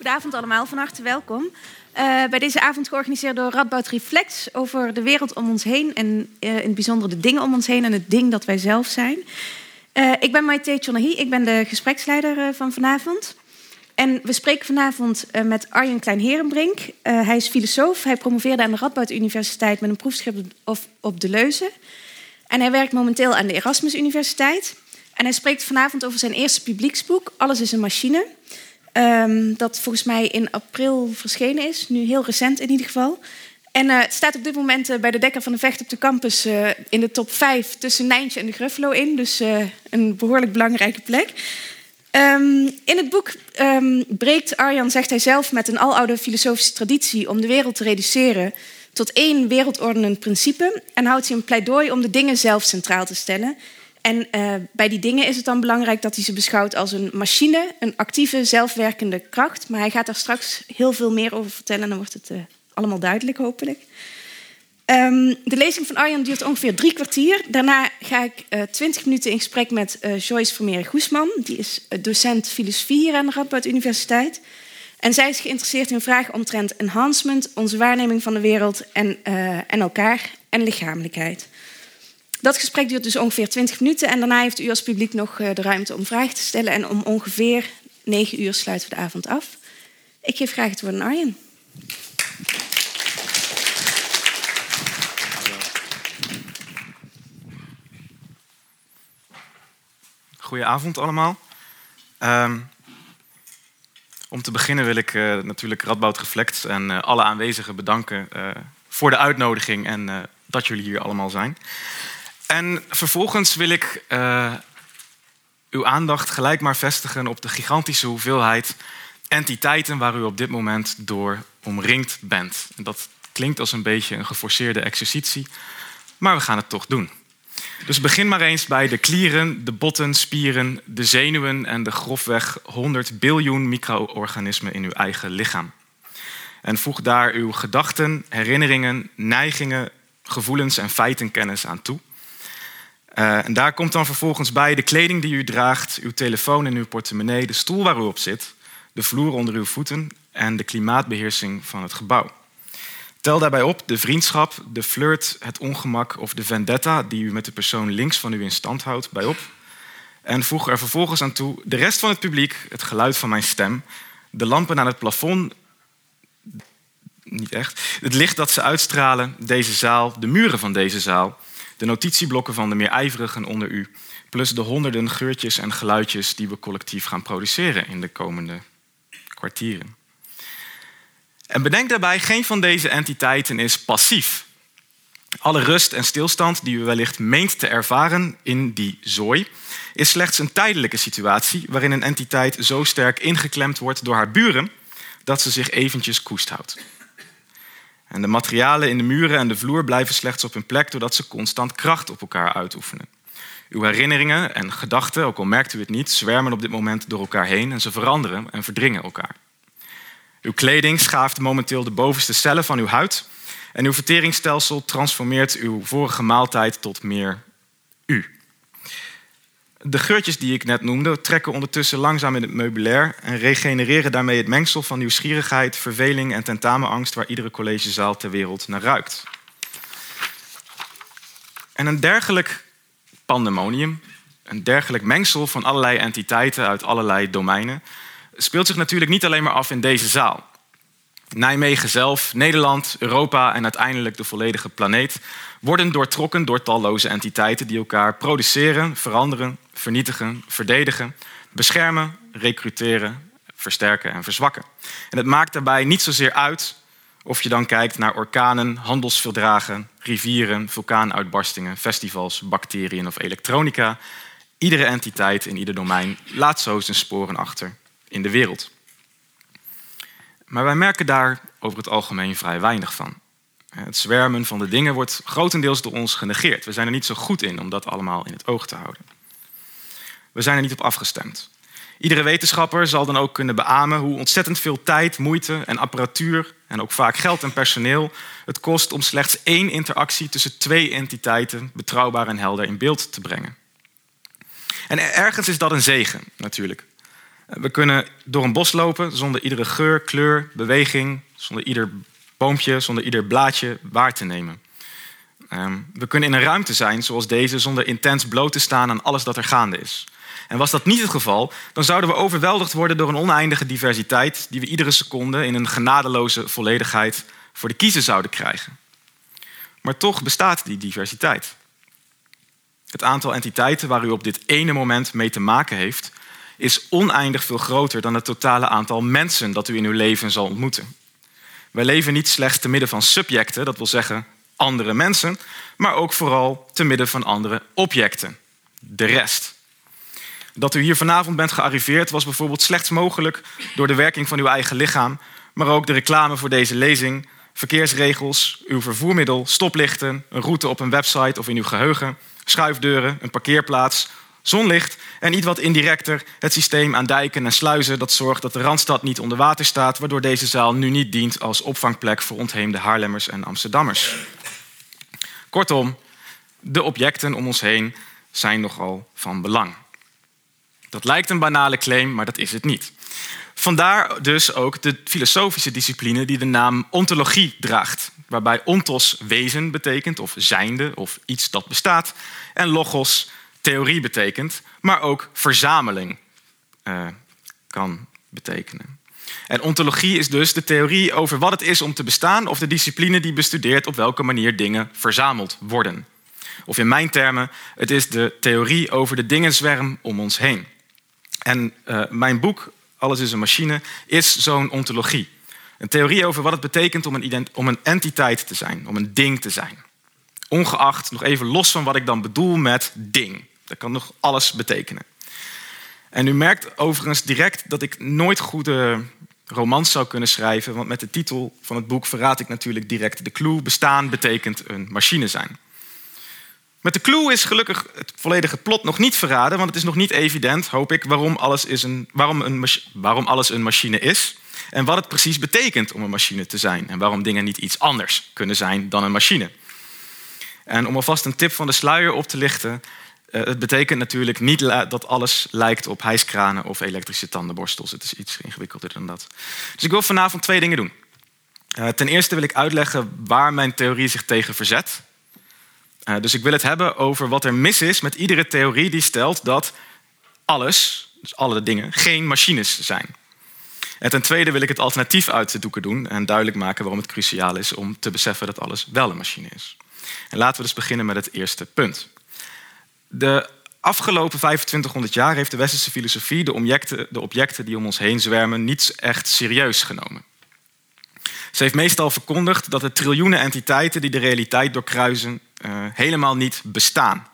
Goedenavond allemaal, van harte welkom. Uh, bij deze avond georganiseerd door Radboud Reflex over de wereld om ons heen en uh, in het bijzonder de dingen om ons heen en het ding dat wij zelf zijn. Uh, ik ben Maite Chonahi, ik ben de gespreksleider van vanavond. En we spreken vanavond met Arjen Klein-Herenbrink. hij is filosoof, hij promoveerde aan de Radboud Universiteit met een proefschrift op, op de Leuze. En hij werkt momenteel aan de Erasmus Universiteit. En hij spreekt vanavond over zijn eerste publieksboek, Alles is een machine. Um, dat volgens mij in april verschenen is, nu heel recent in ieder geval. En uh, het staat op dit moment uh, bij de Dekker van de Vecht op de campus uh, in de top 5 tussen Nijntje en de Gruffalo in. Dus een behoorlijk belangrijke plek. Um, in het boek um, breekt Arjan, zegt hij zelf, met een aloude filosofische traditie om de wereld te reduceren tot één wereldordenend principe. En houdt hij een pleidooi om de dingen zelf centraal te stellen en uh, bij die dingen is het dan belangrijk dat hij ze beschouwt als een machine, een actieve, zelfwerkende kracht. Maar hij gaat daar straks heel veel meer over vertellen en dan wordt het uh, allemaal duidelijk, hopelijk. Um, de lezing van Arjan duurt ongeveer drie kwartier. Daarna ga ik uh, twintig minuten in gesprek met Joyce Vermeer-Goesman. Die is docent filosofie hier aan de Radboud Universiteit. En zij is geïnteresseerd in vragen omtrent enhancement, onze waarneming van de wereld en, en elkaar en lichamelijkheid. Dat gesprek duurt dus ongeveer 20 minuten en daarna heeft u als publiek nog eh, de ruimte om vragen te stellen. En om ongeveer 9 uur sluiten we de avond af. Ik geef graag het woord aan Arjen. Goedenavond allemaal. Um, om te beginnen wil ik uh, natuurlijk Radboud Reflect en uh, alle aanwezigen bedanken voor de uitnodiging en dat jullie hier allemaal zijn. En vervolgens wil ik uh, uw aandacht gelijk maar vestigen op de gigantische hoeveelheid entiteiten waar u op dit moment door omringd bent. En dat klinkt als een beetje een geforceerde exercitie, maar we gaan het toch doen. Dus begin maar eens bij de klieren, de botten, spieren, de zenuwen en de grofweg 100 biljoen micro-organismen in uw eigen lichaam. En voeg daar uw gedachten, herinneringen, neigingen, gevoelens en feitenkennis aan toe. Uh, en daar komt dan vervolgens bij de kleding die u draagt, uw telefoon en uw portemonnee, de stoel waar u op zit, de vloer onder uw voeten en de klimaatbeheersing van het gebouw. Tel daarbij op de vriendschap, de flirt, het ongemak of de vendetta die u met de persoon links van u in stand houdt bij op. En voeg er vervolgens aan toe de rest van het publiek, het geluid van mijn stem, de lampen aan het plafond, niet echt, het licht dat ze uitstralen, deze zaal, de muren van deze zaal de notitieblokken van de meer ijverigen onder u, plus de honderden geurtjes en geluidjes die we collectief gaan produceren in de komende kwartieren. En bedenk daarbij, geen van deze entiteiten is passief. Alle rust en stilstand die u wellicht meent te ervaren in die zooi, is slechts een tijdelijke situatie waarin een entiteit zo sterk ingeklemd wordt door haar buren dat ze zich eventjes koest houdt. En de materialen in de muren en de vloer blijven slechts op hun plek doordat ze constant kracht op elkaar uitoefenen. Uw herinneringen en gedachten, ook al merkt u het niet, zwermen op dit moment door elkaar heen en ze veranderen en verdringen elkaar. Uw kleding schaaft momenteel de bovenste cellen van uw huid en uw verteringsstelsel transformeert uw vorige maaltijd tot meer u. De geurtjes die ik net noemde trekken ondertussen langzaam in het meubilair en regenereren daarmee het mengsel van nieuwsgierigheid, verveling en tentamenangst waar iedere collegezaal ter wereld naar ruikt. En een dergelijk pandemonium, een dergelijk mengsel van allerlei entiteiten uit allerlei domeinen, speelt zich natuurlijk niet alleen maar af in deze zaal. Nijmegen zelf, Nederland, Europa en uiteindelijk de volledige planeet worden doortrokken door talloze entiteiten die elkaar produceren, veranderen, vernietigen, verdedigen, beschermen, recruteren, versterken en verzwakken. En het maakt daarbij niet zozeer uit of je dan kijkt naar orkanen, handelsverdragen, rivieren, vulkaanuitbarstingen, festivals, bacteriën of elektronica. Iedere entiteit in ieder domein laat zo zijn sporen achter in de wereld. Maar wij merken daar over het algemeen vrij weinig van. Het zwermen van de dingen wordt grotendeels door ons genegeerd. We zijn er niet zo goed in om dat allemaal in het oog te houden. We zijn er niet op afgestemd. Iedere wetenschapper zal dan ook kunnen beamen hoe ontzettend veel tijd, moeite en apparatuur en ook vaak geld en personeel het kost om slechts één interactie tussen twee entiteiten betrouwbaar en helder in beeld te brengen. En ergens is dat een zegen natuurlijk. We kunnen door een bos lopen zonder iedere geur, kleur, beweging, zonder ieder boompje, zonder ieder blaadje waar te nemen. Ehm, we kunnen in een ruimte zijn zoals deze zonder intens bloot te staan aan alles dat er gaande is. En was dat niet het geval, dan zouden we overweldigd worden door een oneindige diversiteit die we iedere seconde in een genadeloze volledigheid voor de kiezer zouden krijgen. Maar toch bestaat die diversiteit. Het aantal entiteiten waar u op dit ene moment mee te maken heeft, is oneindig veel groter dan het totale aantal mensen dat u in uw leven zal ontmoeten. Wij leven niet slechts te midden van subjecten, dat wil zeggen andere mensen, maar ook vooral te midden van andere objecten, de rest. Dat u hier vanavond bent gearriveerd was bijvoorbeeld slechts mogelijk door de werking van uw eigen lichaam, maar ook de reclame voor deze lezing, verkeersregels, uw vervoermiddel, stoplichten, een route op een website of in uw geheugen, schuifdeuren, een parkeerplaats, zonlicht en iets wat indirecter het systeem aan dijken en sluizen dat zorgt dat de Randstad niet onder water staat, waardoor deze zaal nu niet dient als opvangplek voor ontheemde Haarlemmers en Amsterdammers. Kortom, de objecten om ons heen zijn nogal van belang. Dat lijkt een banale claim, maar dat is het niet. Vandaar dus ook de filosofische discipline die de naam ontologie draagt, waarbij ontos wezen betekent, of zijnde, of iets dat bestaat, en logos theorie betekent, maar ook verzameling uh, kan betekenen. En ontologie is dus de theorie over wat het is om te bestaan, of de discipline die bestudeert op welke manier dingen verzameld worden. Of in mijn termen, het is de theorie over de dingenzwerm om ons heen. En uh, mijn boek, Alles is een machine, is zo'n ontologie. Een theorie over wat het betekent om een, om een entiteit te zijn, om een ding te zijn. Ongeacht, nog even los van wat ik dan bedoel met ding. Dat kan nog alles betekenen. En u merkt overigens direct dat ik nooit goede romans zou kunnen schrijven, want met de titel van het boek verraad ik natuurlijk direct de clue. Bestaan betekent een machine zijn. Met de clue is gelukkig het volledige plot nog niet verraden, want het is nog niet evident, hoop ik, waarom alles, is een, waarom een, waarom alles een machine is en wat het precies betekent om een machine te zijn en waarom dingen niet iets anders kunnen zijn dan een machine. En om alvast een tip van de sluier op te lichten, uh, het betekent natuurlijk niet dat alles lijkt op hijskranen of elektrische tandenborstels. Het is iets ingewikkelder dan dat. Dus ik wil vanavond twee dingen doen. Uh, ten eerste wil ik uitleggen waar mijn theorie zich tegen verzet. Uh, dus ik wil het hebben over wat er mis is met iedere theorie die stelt dat alles, dus alle dingen, geen machines zijn. En ten tweede wil ik het alternatief uit de doeken doen en duidelijk maken waarom het cruciaal is om te beseffen dat alles wel een machine is. En laten we dus beginnen met het eerste punt. De afgelopen 2500 jaar heeft de westerse filosofie de objecten, de objecten die om ons heen zwermen niet echt serieus genomen. Ze heeft meestal verkondigd dat de triljoenen entiteiten die de realiteit doorkruisen uh, helemaal niet bestaan.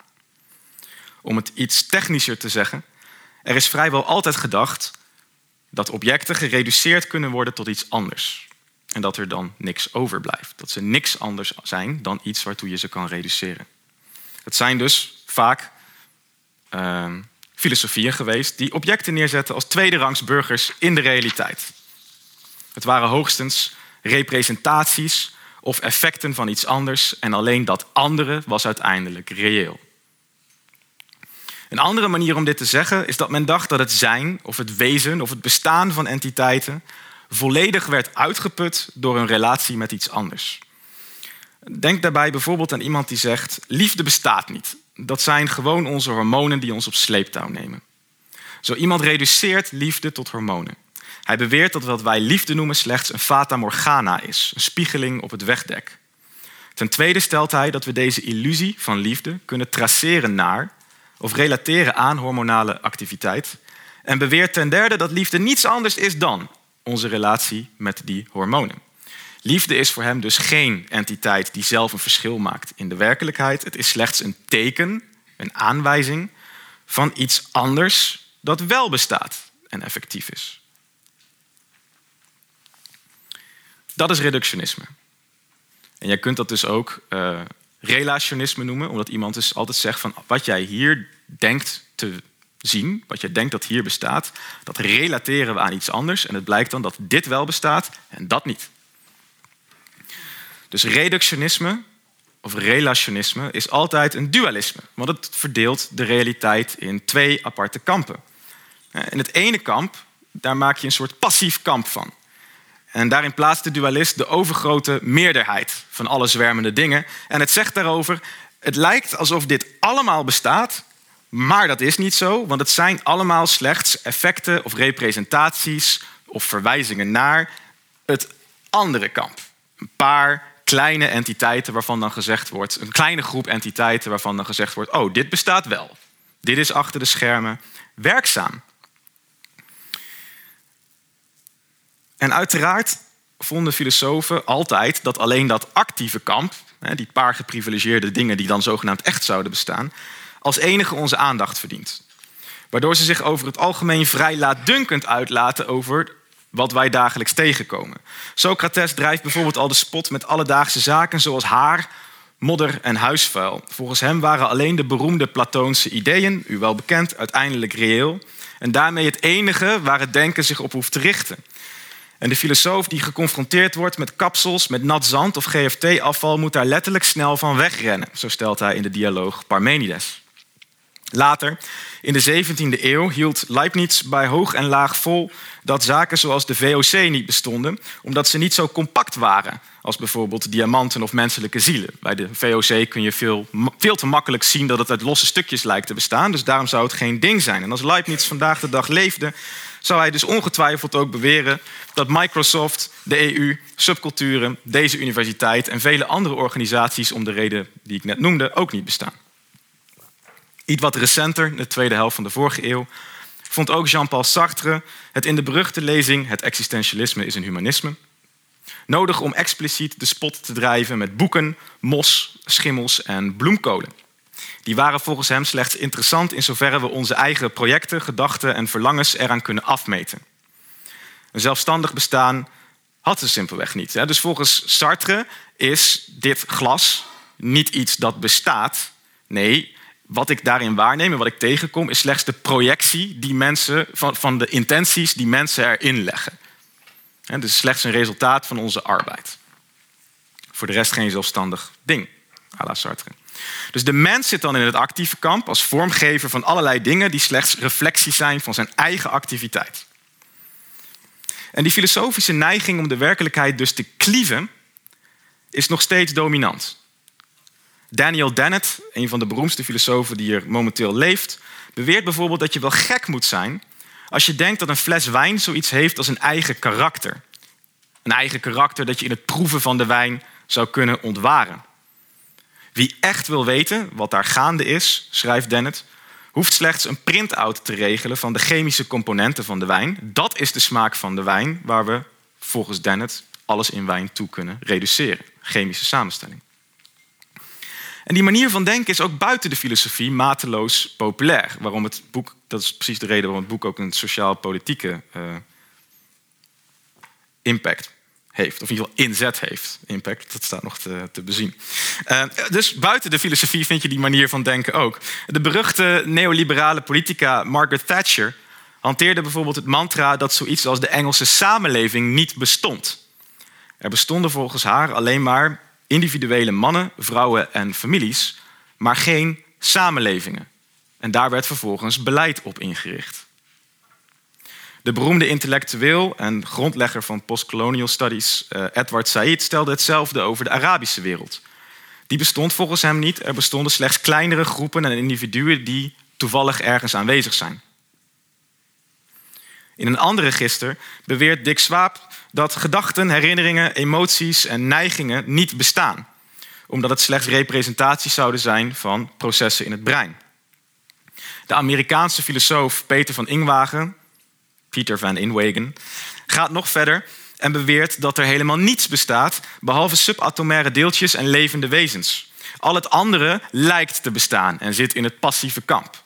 Om het iets technischer te zeggen, er is vrijwel altijd gedacht dat objecten gereduceerd kunnen worden tot iets anders. En dat er dan niks overblijft. Dat ze niks anders zijn dan iets waartoe je ze kan reduceren. Het zijn dus vaak uh, filosofieën geweest die objecten neerzetten als tweederangs burgers in de realiteit. Het waren hoogstens representaties of effecten van iets anders en alleen dat andere was uiteindelijk reëel. Een andere manier om dit te zeggen is dat men dacht dat het zijn of het wezen of het bestaan van entiteiten volledig werd uitgeput door een relatie met iets anders. Denk daarbij bijvoorbeeld aan iemand die zegt: liefde bestaat niet dat zijn gewoon onze hormonen die ons op sleeptouw nemen. Zo iemand reduceert liefde tot hormonen. Hij beweert dat wat wij liefde noemen slechts een fata morgana is, een spiegeling op het wegdek. Ten tweede stelt hij dat we deze illusie van liefde kunnen traceren naar of relateren aan hormonale activiteit. En beweert ten derde dat liefde niets anders is dan onze relatie met die hormonen. Liefde is voor hem dus geen entiteit die zelf een verschil maakt in de werkelijkheid. Het is slechts een teken, een aanwijzing van iets anders dat wel bestaat en effectief is. Dat is reductionisme. En jij kunt dat dus ook uh, relationisme noemen, omdat iemand dus altijd zegt van wat jij hier denkt te zien, wat jij denkt dat hier bestaat, dat relateren we aan iets anders en het blijkt dan dat dit wel bestaat en dat niet. Dus reductionisme of relationisme is altijd een dualisme, want het verdeelt de realiteit in twee aparte kampen. In het ene kamp daar maak je een soort passief kamp van. En daarin plaatst de dualist de overgrote meerderheid van alle zwermende dingen. En het zegt daarover, het lijkt alsof dit allemaal bestaat, maar dat is niet zo, want het zijn allemaal slechts effecten of representaties of verwijzingen naar het andere kamp. Een paar kleine entiteiten waarvan dan gezegd wordt, een kleine groep entiteiten waarvan dan gezegd wordt, oh, dit bestaat wel. Dit is achter de schermen werkzaam. En uiteraard vonden filosofen altijd dat alleen dat actieve kamp, die paar geprivilegeerde dingen die dan zogenaamd echt zouden bestaan, als enige onze aandacht verdient. Waardoor ze zich over het algemeen vrij laatdunkend uitlaten over wat wij dagelijks tegenkomen. Socrates drijft bijvoorbeeld al de spot met alledaagse zaken zoals haar, modder en huisvuil. Volgens hem waren alleen de beroemde Platoonse ideeën, u wel bekend, uiteindelijk reëel. En daarmee het enige waar het denken zich op hoeft te richten. En de filosoof die geconfronteerd wordt met kapsels, met nat zand of GFT-afval, moet daar letterlijk snel van wegrennen, zo stelt hij in de dialoog Parmenides. Later, in de 17e eeuw, hield Leibniz bij hoog en laag vol dat zaken zoals de VOC niet bestonden, omdat ze niet zo compact waren als bijvoorbeeld diamanten of menselijke zielen. Bij de VOC kun je veel, veel te makkelijk zien dat het uit losse stukjes lijkt te bestaan, dus daarom zou het geen ding zijn. En als Leibniz vandaag de dag leefde, zou hij dus ongetwijfeld ook beweren dat Microsoft, de EU, subculturen, deze universiteit en vele andere organisaties om de reden die ik net noemde ook niet bestaan. Iets wat recenter, de tweede helft van de vorige eeuw, vond ook Jean-Paul Sartre het in de beruchte lezing Het existentialisme is een humanisme nodig om expliciet de spot te drijven met boeken, mos, schimmels en bloemkolen. Die waren volgens hem slechts interessant in zoverre we onze eigen projecten, gedachten en verlangens eraan kunnen afmeten. Een zelfstandig bestaan had ze simpelweg niet. Dus volgens Sartre is dit glas niet iets dat bestaat. Nee, wat ik daarin waarneem en wat ik tegenkom, is slechts de projectie die mensen, van, de intenties die mensen erin leggen. Het is slechts een resultaat van onze arbeid. Voor de rest geen zelfstandig ding, à la Sartre. Dus de mens zit dan in het actieve kamp als vormgever van allerlei dingen die slechts reflecties zijn van zijn eigen activiteit. En die filosofische neiging om de werkelijkheid dus te klieven, is nog steeds dominant. Daniel Dennett, een van de beroemdste filosofen die er momenteel leeft, beweert bijvoorbeeld dat je wel gek moet zijn als je denkt dat een fles wijn zoiets heeft als een eigen karakter. Een eigen karakter dat je in het proeven van de wijn zou kunnen ontwaren. Wie echt wil weten wat daar gaande is, schrijft Dennett, hoeft slechts een print-out te regelen van de chemische componenten van de wijn. Dat is de smaak van de wijn waar we volgens Dennett alles in wijn toe kunnen reduceren. Chemische samenstelling. En die manier van denken is ook buiten de filosofie mateloos populair. Waarom het boek, dat is precies de reden waarom het boek ook een sociaal-politieke uh, impact heeft. Of in ieder geval inzet heeft. Impact, dat staat nog te, te bezien. Uh, dus buiten de filosofie vind je die manier van denken ook. De beruchte neoliberale politica Margaret Thatcher hanteerde bijvoorbeeld het mantra dat zoiets als de Engelse samenleving niet bestond. Er bestonden volgens haar alleen maar individuele mannen, vrouwen en families, maar geen samenlevingen. En daar werd vervolgens beleid op ingericht. De beroemde intellectueel en grondlegger van postcolonial studies, eh, Edward Said, stelde hetzelfde over de Arabische wereld. Die bestond volgens hem niet. Er bestonden slechts kleinere groepen en individuen die toevallig ergens aanwezig zijn. In een ander register beweert Dick Swaap dat gedachten, herinneringen, emoties en neigingen niet bestaan, omdat het slechts representaties zouden zijn van processen in het brein. De Amerikaanse filosoof Peter van Ingwagen, Peter van Inwagen, gaat nog verder en beweert dat er helemaal niets bestaat behalve subatomaire deeltjes en levende wezens. Al het andere lijkt te bestaan en zit in het passieve kamp.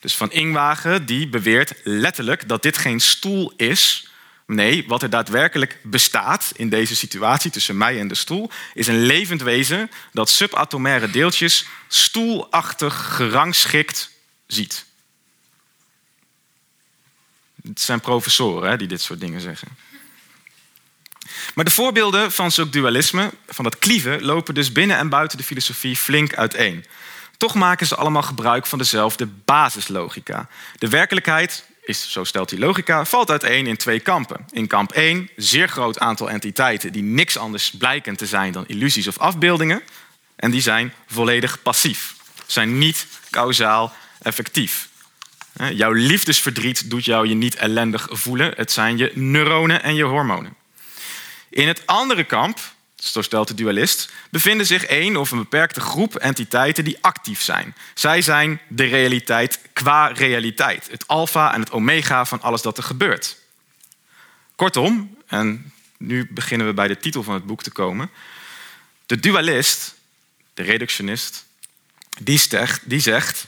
Dus van Ingwagen die beweert letterlijk dat dit geen stoel is. Nee, wat er daadwerkelijk bestaat in deze situatie tussen mij en de stoel, is een levend wezen dat subatomaire deeltjes stoelachtig gerangschikt ziet. Het zijn professoren hè, die dit soort dingen zeggen. Maar de voorbeelden van zulk dualisme, van dat klieven, lopen dus binnen en buiten de filosofie flink uiteen. Toch maken ze allemaal gebruik van dezelfde basislogica. De werkelijkheid is, zo stelt die logica, valt uiteen in twee kampen. In kamp 1 zeer groot aantal entiteiten die niks anders blijken te zijn dan illusies of afbeeldingen. En die zijn volledig passief, zijn niet kausaal effectief. Jouw liefdesverdriet doet jou je niet ellendig voelen. Het zijn je neuronen en je hormonen. In het andere kamp, zo stelt de dualist, bevinden zich één of een beperkte groep entiteiten die actief zijn. Zij zijn de realiteit qua realiteit, het alfa en het omega van alles dat er gebeurt. Kortom, en nu beginnen we bij de titel van het boek te komen. De dualist, de reductionist, die die zegt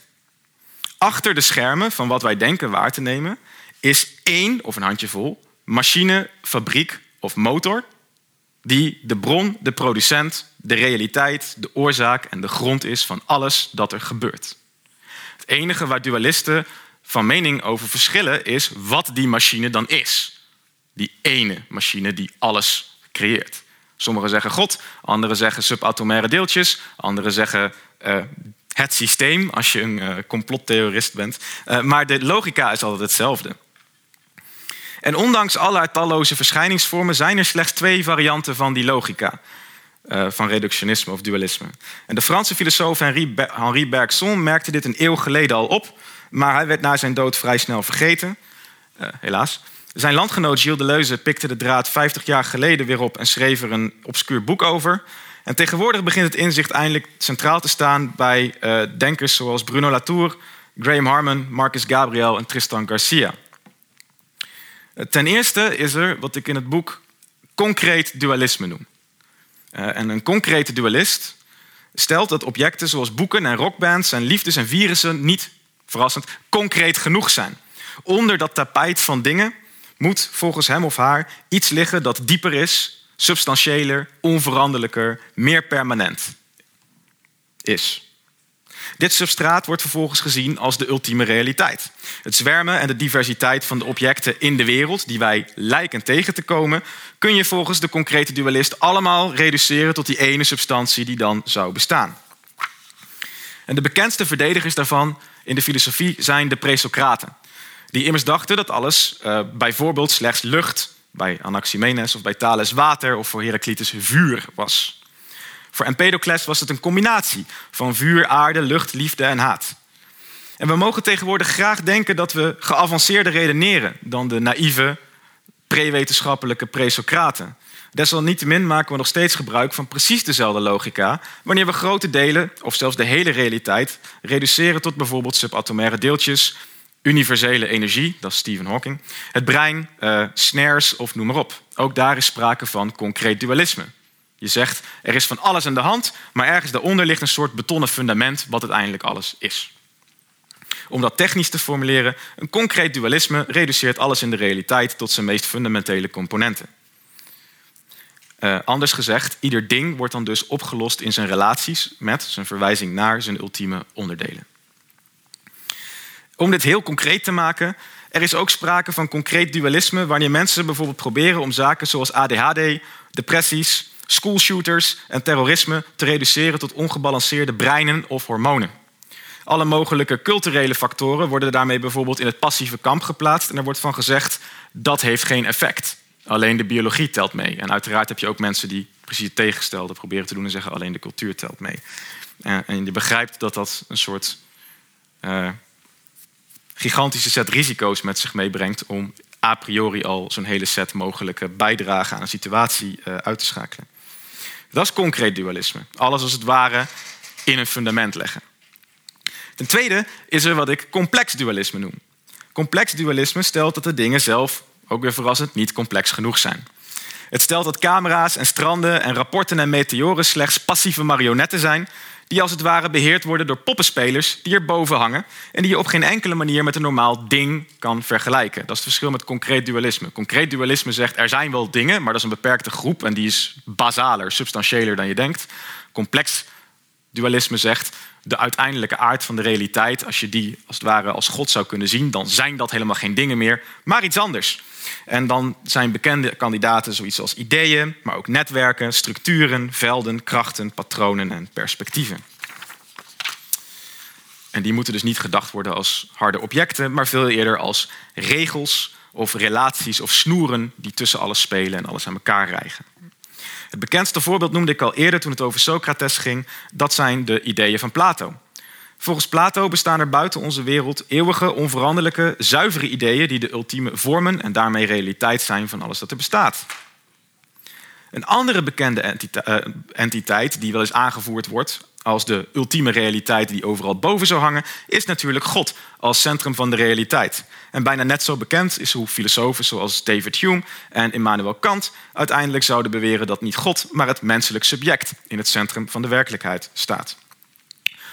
achter de schermen van wat wij denken waar te nemen, is één of een handjevol machine, fabriek of motor die de bron, de producent, de realiteit, de oorzaak en de grond is van alles dat er gebeurt. Het enige waar dualisten van mening over verschillen is wat die machine dan is. Die ene machine die alles creëert. Sommigen zeggen God, anderen zeggen subatomaire deeltjes, anderen zeggen uh, het systeem als je een uh, complottheorist bent. Uh, maar de logica is altijd hetzelfde. En ondanks allerlei talloze verschijningsvormen zijn er slechts twee varianten van die logica. Uh, van reductionisme of dualisme. En de Franse filosoof Henri, Bergson merkte dit een eeuw geleden al op, maar hij werd na zijn dood vrij snel vergeten, helaas. Zijn landgenoot Gilles Deleuze pikte de draad 50 jaar geleden weer op en schreef er een obscuur boek over. En tegenwoordig begint het inzicht eindelijk centraal te staan bij uh, denkers zoals Bruno Latour, Graham Harman, Marcus Gabriel en Tristan Garcia. Ten eerste is er wat ik in het boek concreet dualisme noem. Uh, en een concrete dualist stelt dat objecten zoals boeken en rockbands en liefdes en virussen niet, verrassend, concreet genoeg zijn. Onder dat tapijt van dingen moet volgens hem of haar iets liggen dat dieper is, substantiëler, onveranderlijker, meer permanent is. Dit substraat wordt vervolgens gezien als de ultieme realiteit. Het zwermen en de diversiteit van de objecten in de wereld, die wij lijken tegen te komen, kun je volgens de concrete dualist allemaal reduceren tot die ene substantie die dan zou bestaan. En de bekendste verdedigers daarvan in de filosofie zijn de presocraten. Die immers dachten dat alles uh, bijvoorbeeld slechts lucht, bij Anaximenes of bij Thales water of voor Heraclitus vuur was. Voor Empedocles was het een combinatie van vuur, aarde, lucht, liefde en haat. En we mogen tegenwoordig graag denken dat we geavanceerder redeneren dan de naïeve, prewetenschappelijke presocraten. Desalniettemin maken we nog steeds gebruik van precies dezelfde logica wanneer we grote delen, of zelfs de hele realiteit, reduceren tot bijvoorbeeld subatomaire deeltjes, universele energie, dat is Stephen Hawking, het brein, uh, snares of noem maar op. Ook daar is sprake van concreet dualisme. Je zegt, er is van alles aan de hand, maar ergens daaronder ligt een soort betonnen fundament wat uiteindelijk alles is. Om dat technisch te formuleren, een concreet dualisme reduceert alles in de realiteit tot zijn meest fundamentele componenten. Uh, anders gezegd, ieder ding wordt dan dus opgelost in zijn relaties met zijn verwijzing naar zijn ultieme onderdelen. Om dit heel concreet te maken, er is ook sprake van concreet dualisme wanneer mensen bijvoorbeeld proberen om zaken zoals ADHD, depressies, schoolshooters en terrorisme te reduceren tot ongebalanceerde breinen of hormonen. Alle mogelijke culturele factoren worden daarmee bijvoorbeeld in het passieve kamp geplaatst en er wordt van gezegd dat heeft geen effect. Alleen de biologie telt mee. En uiteraard heb je ook mensen die precies het tegengestelde proberen te doen en zeggen alleen de cultuur telt mee. En je begrijpt dat dat een soort uh, gigantische set risico's met zich meebrengt om a priori al zo'n hele set mogelijke bijdragen aan een situatie uh, uit te schakelen. Dat is concreet dualisme. Alles als het ware in een fundament leggen. Ten tweede is er wat ik complex dualisme noem. Complex dualisme stelt dat de dingen zelf, ook weer verrassend, niet complex genoeg zijn. Het stelt dat camera's en stranden en rapporten en meteoren slechts passieve marionetten zijn die als het ware beheerd worden door poppenspelers die erboven hangen en die je op geen enkele manier met een normaal ding kan vergelijken. Dat is het verschil met concreet dualisme. Concreet dualisme zegt er zijn wel dingen, maar dat is een beperkte groep en die is basaler, substantiëler dan je denkt. Complex dualisme zegt de uiteindelijke aard van de realiteit, als je die als het ware als God zou kunnen zien, dan zijn dat helemaal geen dingen meer, maar iets anders. En dan zijn bekende kandidaten zoiets als ideeën, maar ook netwerken, structuren, velden, krachten, patronen en perspectieven. En die moeten dus niet gedacht worden als harde objecten, maar veel eerder als regels of relaties of snoeren die tussen alles spelen en alles aan elkaar rijgen. Het bekendste voorbeeld noemde ik al eerder toen het over Socrates ging. Dat zijn de ideeën van Plato. Volgens Plato bestaan er buiten onze wereld eeuwige, onveranderlijke, zuivere ideeën die de ultieme vormen en daarmee realiteit zijn van alles dat er bestaat. Een andere bekende eh, entiteit die wel eens aangevoerd wordt als de ultieme realiteit die overal boven zou hangen, is natuurlijk God als centrum van de realiteit. En bijna net zo bekend is hoe filosofen zoals David Hume en Immanuel Kant uiteindelijk zouden beweren dat niet God, maar het menselijk subject in het centrum van de werkelijkheid staat.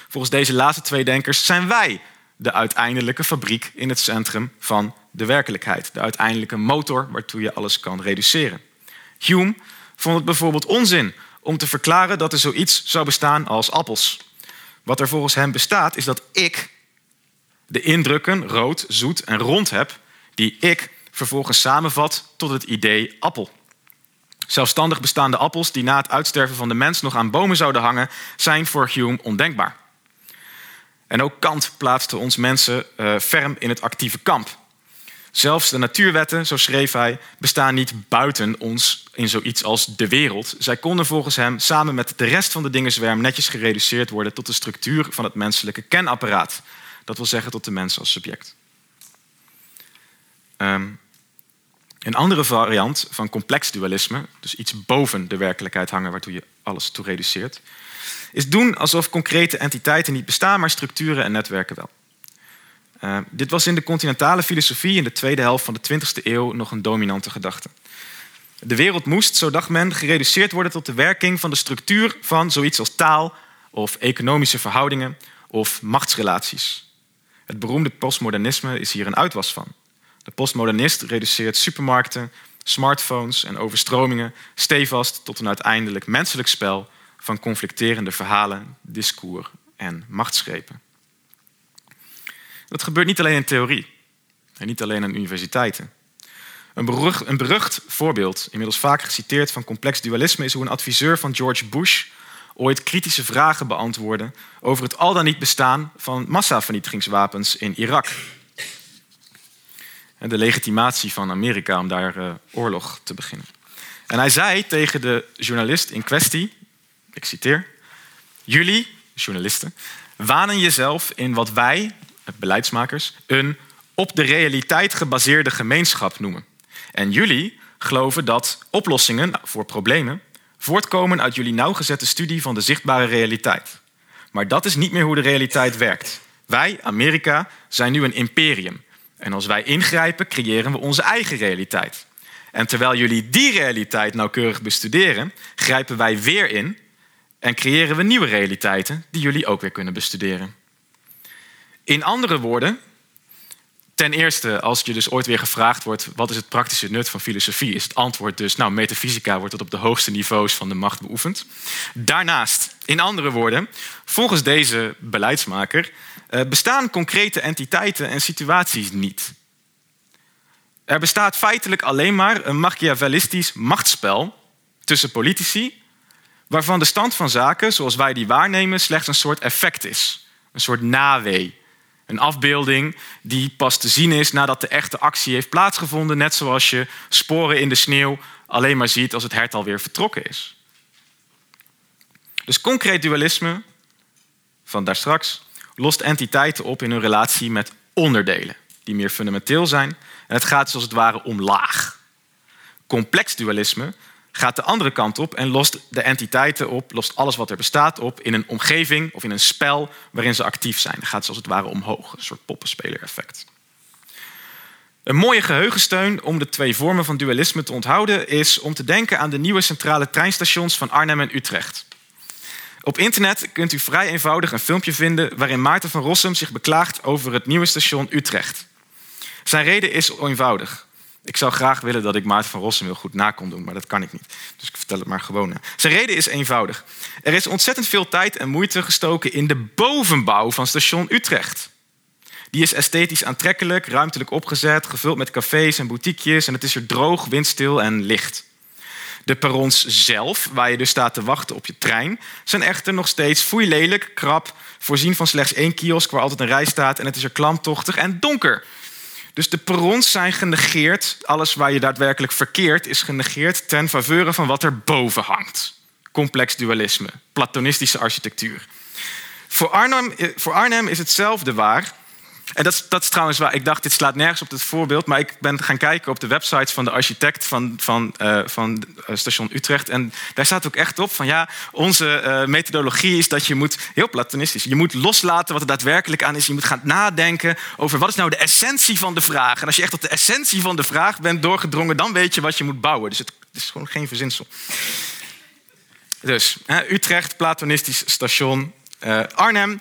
Volgens deze laatste twee denkers zijn wij de uiteindelijke fabriek in het centrum van de werkelijkheid. De uiteindelijke motor waartoe je alles kan reduceren. Hume vond het bijvoorbeeld onzin om te verklaren dat er zoiets zou bestaan als appels. Wat er volgens hem bestaat is dat ik de indrukken rood, zoet en rond heb, die ik vervolgens samenvat tot het idee appel. Zelfstandig bestaande appels die na het uitsterven van de mens nog aan bomen zouden hangen, zijn voor Hume ondenkbaar. En ook Kant plaatste ons mensen uh, ferm in het actieve kamp. Zelfs de natuurwetten, zo schreef hij, bestaan niet buiten ons in zoiets als de wereld. Zij konden volgens hem samen met de rest van de dingenzwerm netjes gereduceerd worden tot de structuur van het menselijke kenapparaat. Dat wil zeggen tot de mens als subject. Um, een andere variant van complex dualisme, dus iets boven de werkelijkheid hangen waartoe je alles toe reduceert, is doen alsof concrete entiteiten niet bestaan, maar structuren en netwerken wel. Uh, dit was in de continentale filosofie in de tweede helft van de 20e eeuw nog een dominante gedachte. De wereld moest, zo dacht men, gereduceerd worden tot de werking van de structuur van zoiets als taal of economische verhoudingen of machtsrelaties. Het beroemde postmodernisme is hier een uitwas van. De postmodernist reduceert supermarkten, smartphones en overstromingen stevast tot een uiteindelijk menselijk spel van conflicterende verhalen, discours en machtsgrepen. Dat gebeurt niet alleen in theorie en niet alleen aan universiteiten. Een berucht, een berucht voorbeeld, inmiddels vaak geciteerd van complex dualisme, is hoe een adviseur van George Bush ooit kritische vragen beantwoordde over het al dan niet bestaan van massavernietigingswapens in Irak. De legitimatie van Amerika om daar uh, oorlog te beginnen. En hij zei tegen de journalist in kwestie, ik citeer, jullie, journalisten, wanen jezelf in wat wij, beleidsmakers, een op de realiteit gebaseerde gemeenschap noemen. En jullie geloven dat oplossingen voor problemen voortkomen uit jullie nauwgezette studie van de zichtbare realiteit. Maar dat is niet meer hoe de realiteit werkt. Wij, Amerika, zijn nu een imperium. En als wij ingrijpen, creëren we onze eigen realiteit. En terwijl jullie die realiteit nauwkeurig bestuderen, grijpen wij weer in en creëren we nieuwe realiteiten die jullie ook weer kunnen bestuderen. In andere woorden, ten eerste, als je dus ooit weer gevraagd wordt wat is het praktische nut van filosofie, is het antwoord dus, nou, metafysica wordt op de hoogste niveaus van de macht beoefend. Daarnaast, in andere woorden, volgens deze beleidsmaker eh, bestaan concrete entiteiten en situaties niet. Er bestaat feitelijk alleen maar een machiavellistisch machtsspel tussen politici, waarvan de stand van zaken, zoals wij die waarnemen, slechts een soort effect is, een soort nawee een afbeelding die pas te zien is nadat de echte actie heeft plaatsgevonden. Net zoals je sporen in de sneeuw alleen maar ziet als het hert alweer vertrokken is. Dus concreet dualisme van daarstraks lost entiteiten op in hun relatie met onderdelen die meer fundamenteel zijn. En het gaat dus als het ware omlaag. Complex dualisme gaat de andere kant op en lost de entiteiten op, lost alles wat er bestaat op in een omgeving of in een spel waarin ze actief zijn. Dan gaat ze als het ware omhoog, een soort poppenspeler-effect. Een mooie geheugensteun om de twee vormen van dualisme te onthouden is om te denken aan de nieuwe centrale treinstations van Arnhem en Utrecht. Op internet kunt u vrij eenvoudig een filmpje vinden waarin Maarten van Rossum zich beklaagt over het nieuwe station Utrecht. Zijn reden is eenvoudig. Ik zou graag willen dat ik Maarten van Rossum heel goed na kon doen, maar dat kan ik niet. Dus ik vertel het maar gewoon. Zijn reden is eenvoudig. Er is ontzettend veel tijd en moeite gestoken in de bovenbouw van station Utrecht. Die is esthetisch aantrekkelijk, ruimtelijk opgezet, gevuld met cafés en boutiquejes en het is er droog, windstil en licht. De perrons zelf, waar je dus staat te wachten op je trein, zijn echter nog steeds foeilelijk, krap, voorzien van slechts één kiosk waar altijd een rij staat en het is er klamtochtig en donker. Dus de perrons zijn genegeerd. Alles waar je daadwerkelijk verkeert is genegeerd ten faveur van wat er boven hangt. Complex dualisme, platonistische architectuur. Voor Arnhem, eh, voor Arnhem is hetzelfde waar. En dat, dat is trouwens waar ik dacht, dit slaat nergens op dit voorbeeld. Maar ik ben gaan kijken op de websites van de architect van, van, uh, van uh, station Utrecht. En daar staat ook echt op van ja, onze uh, methodologie is dat je moet, heel platonistisch, je moet loslaten wat er daadwerkelijk aan is. Je moet gaan nadenken over wat is nou de essentie van de vraag. En als je echt tot de essentie van de vraag bent doorgedrongen, dan weet je wat je moet bouwen. Dus het, het is gewoon geen verzinsel. Dus Utrecht, platonistisch station, uh, Arnhem,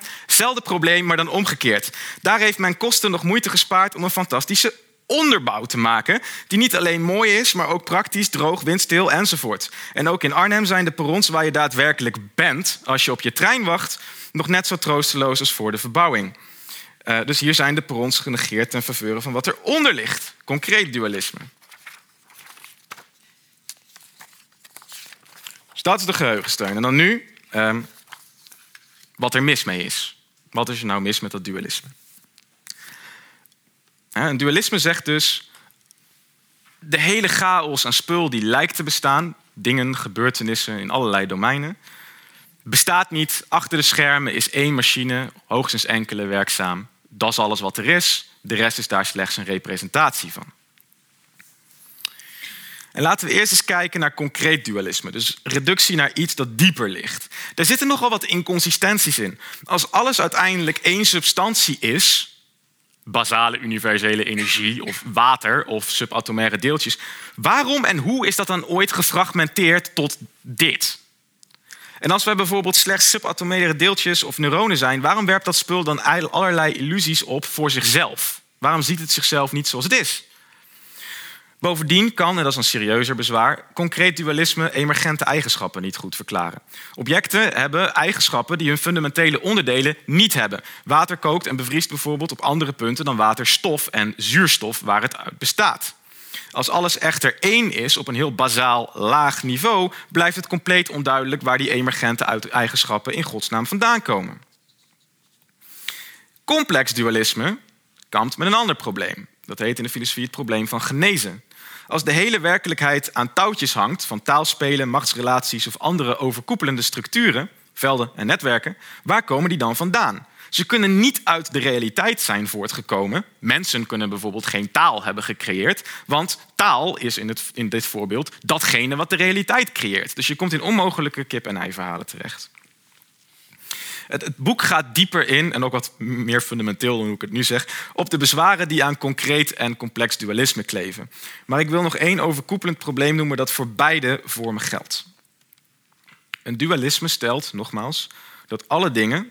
probleem, maar dan omgekeerd. Daar heeft men kosten nog moeite gespaard om een fantastische onderbouw te maken. Die niet alleen mooi is, maar ook praktisch, droog, windstil enzovoort. En ook in Arnhem zijn de perrons waar je daadwerkelijk bent als je op je trein wacht, nog net zo troosteloos als voor de verbouwing. Uh, dus hier zijn de perrons genegeerd ten faveur van wat eronder ligt. Concreet dualisme. Dus dat is de geheugensteun. En dan nu um, wat er mis mee is. Wat is er nou mis met dat dualisme? Een dualisme zegt dus, de hele chaos aan spul die lijkt te bestaan, dingen, gebeurtenissen in allerlei domeinen, bestaat niet. Achter de schermen is één machine, hoogstens enkele werkzaam. Dat is alles wat er is. De rest is daar slechts een representatie van. En laten we eerst eens kijken naar concreet dualisme. Dus reductie naar iets dat dieper ligt. Daar zitten nogal wat inconsistenties in. Als alles uiteindelijk één substantie is, basale universele energie of water of subatomaire deeltjes, waarom en hoe is dat dan ooit gefragmenteerd tot dit? En als we bijvoorbeeld slechts subatomaire deeltjes of neuronen zijn, waarom werpt dat spul dan allerlei illusies op voor zichzelf? Waarom ziet het zichzelf niet zoals het is? Bovendien kan, en dat is een serieuzer bezwaar, concreet dualisme emergente eigenschappen niet goed verklaren. Objecten hebben eigenschappen die hun fundamentele onderdelen niet hebben. Water kookt en bevriest bijvoorbeeld op andere punten dan waterstof en zuurstof waar het uit bestaat. Als alles echter één is op een heel bazaal laag niveau, blijft het compleet onduidelijk waar die emergente eigenschappen in godsnaam vandaan komen. Complex dualisme kampt met een ander probleem. Dat heet in de filosofie het probleem van genezen. Als de hele werkelijkheid aan touwtjes hangt, van taalspelen, machtsrelaties of andere overkoepelende structuren, velden en netwerken, waar komen die dan vandaan? Ze kunnen niet uit de realiteit zijn voortgekomen. Mensen kunnen bijvoorbeeld geen taal hebben gecreëerd, want taal is in, het, in dit voorbeeld datgene wat de realiteit creëert. Dus je komt in onmogelijke kip-en-ei verhalen terecht. Het, boek gaat dieper in, en ook wat meer fundamenteel dan hoe ik het nu zeg, op de bezwaren die aan concreet en complex dualisme kleven. Maar ik wil nog één overkoepelend probleem noemen dat voor beide vormen geldt. Een dualisme stelt, nogmaals, dat alle dingen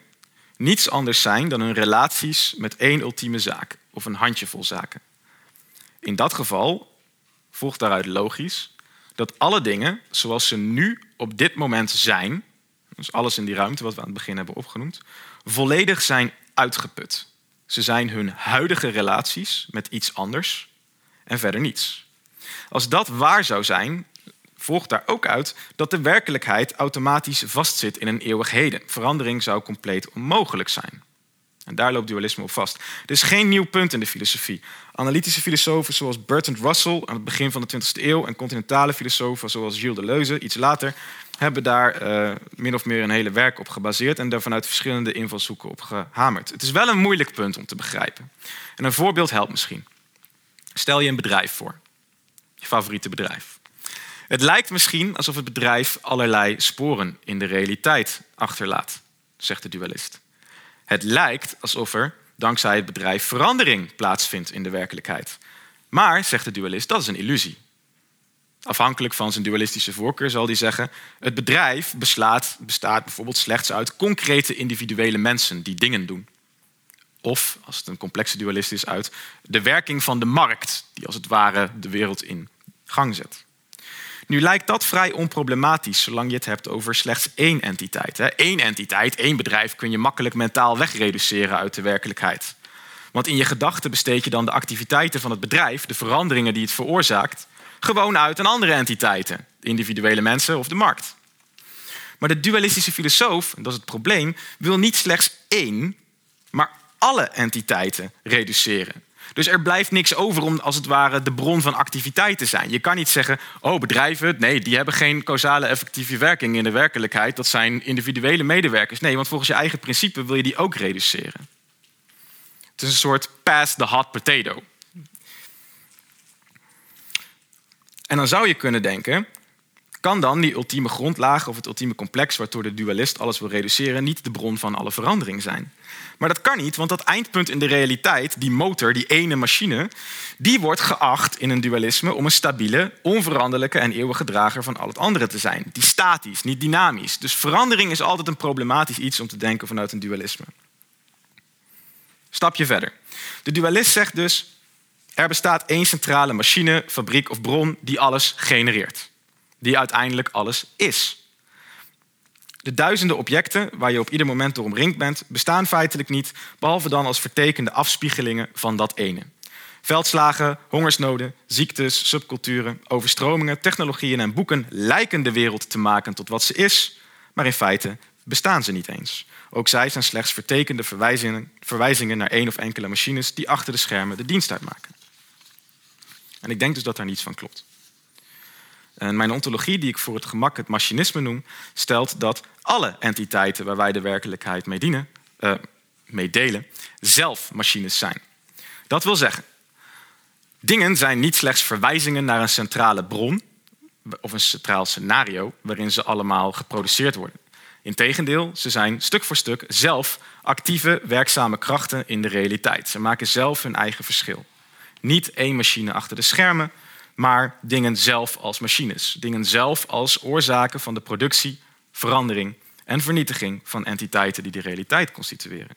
niets anders zijn dan hun relaties met één ultieme zaak of een handjevol zaken. In dat geval volgt daaruit logisch dat alle dingen zoals ze nu op dit moment zijn, dus alles in die ruimte wat we aan het begin hebben opgenoemd, volledig zijn uitgeput. Ze zijn hun huidige relaties met iets anders en verder niets. Als dat waar zou zijn, volgt daar ook uit dat de werkelijkheid automatisch vastzit in een eeuwigheden. Verandering zou compleet onmogelijk zijn. En daar loopt dualisme op vast. Er is geen nieuw punt in de filosofie. Analytische filosofen zoals Bertrand Russell aan het begin van de 20e eeuw en continentale filosofen zoals Gilles Deleuze iets later hebben daar uh, min of meer een hele werk op gebaseerd en daar vanuit verschillende invalshoeken op gehamerd. Het is wel een moeilijk punt om te begrijpen. En een voorbeeld helpt misschien. Stel je een bedrijf voor, je favoriete bedrijf. Het lijkt misschien alsof het bedrijf allerlei sporen in de realiteit achterlaat, zegt de dualist. Het lijkt alsof er dankzij het bedrijf verandering plaatsvindt in de werkelijkheid. Maar, zegt de dualist, dat is een illusie. Afhankelijk van zijn dualistische voorkeur zal hij zeggen: het bedrijf beslaat, bestaat bijvoorbeeld slechts uit concrete individuele mensen die dingen doen. Of, als het een complexe dualist is, uit de werking van de markt, die als het ware de wereld in gang zet. Nu lijkt dat vrij onproblematisch, zolang je het hebt over slechts één entiteit. Eén entiteit, één bedrijf kun je makkelijk mentaal wegreduceren uit de werkelijkheid. Want in je gedachten besteed je dan de activiteiten van het bedrijf, de veranderingen die het veroorzaakt, gewoon uit aan andere entiteiten. individuele mensen of de markt. Maar de dualistische filosoof, en dat is het probleem, wil niet slechts één, maar alle entiteiten reduceren. Dus er blijft niks over om als het ware de bron van activiteit te zijn. Je kan niet zeggen, oh bedrijven, nee, die hebben geen causale effectieve werking in de werkelijkheid. Dat zijn individuele medewerkers. Nee, want volgens je eigen principe wil je die ook reduceren. Het is een soort pass the hot potato. En dan zou je kunnen denken, kan dan die ultieme grondlaag of het ultieme complex waardoor de dualist alles wil reduceren niet de bron van alle verandering zijn? Maar dat kan niet, want dat eindpunt in de realiteit, die motor, die ene machine, die wordt geacht in een dualisme om een stabiele, onveranderlijke en eeuwige drager van al het andere te zijn. Die statisch, niet dynamisch. Dus verandering is altijd een problematisch iets om te denken vanuit een dualisme. Stapje verder. De dualist zegt dus, er bestaat één centrale machine, fabriek of bron die alles genereert. Die uiteindelijk alles is. De duizenden objecten waar je op ieder moment door omringd bent, bestaan feitelijk niet, behalve dan als vertekende afspiegelingen van dat ene. Veldslagen, hongersnoden, ziektes, subculturen, overstromingen, technologieën en boeken lijken de wereld te maken tot wat ze is, maar in feite bestaan ze niet eens. Ook zij zijn slechts vertekende verwijzingen, verwijzingen naar één of enkele machines die achter de schermen de dienst uitmaken. En ik denk dus dat daar niets van klopt. En mijn ontologie, die ik voor het gemak het machinisme noem, stelt dat alle entiteiten waar wij de werkelijkheid mee, dienen, uh, mee delen, zelf machines zijn. Dat wil zeggen, dingen zijn niet slechts verwijzingen naar een centrale bron of een centraal scenario waarin ze allemaal geproduceerd worden. Integendeel, ze zijn stuk voor stuk zelf actieve, werkzame krachten in de realiteit. Ze maken zelf hun eigen verschil. Niet één machine achter de schermen, maar dingen zelf als machines. Dingen zelf als oorzaken van de productie, verandering en vernietiging van entiteiten die de realiteit constitueren.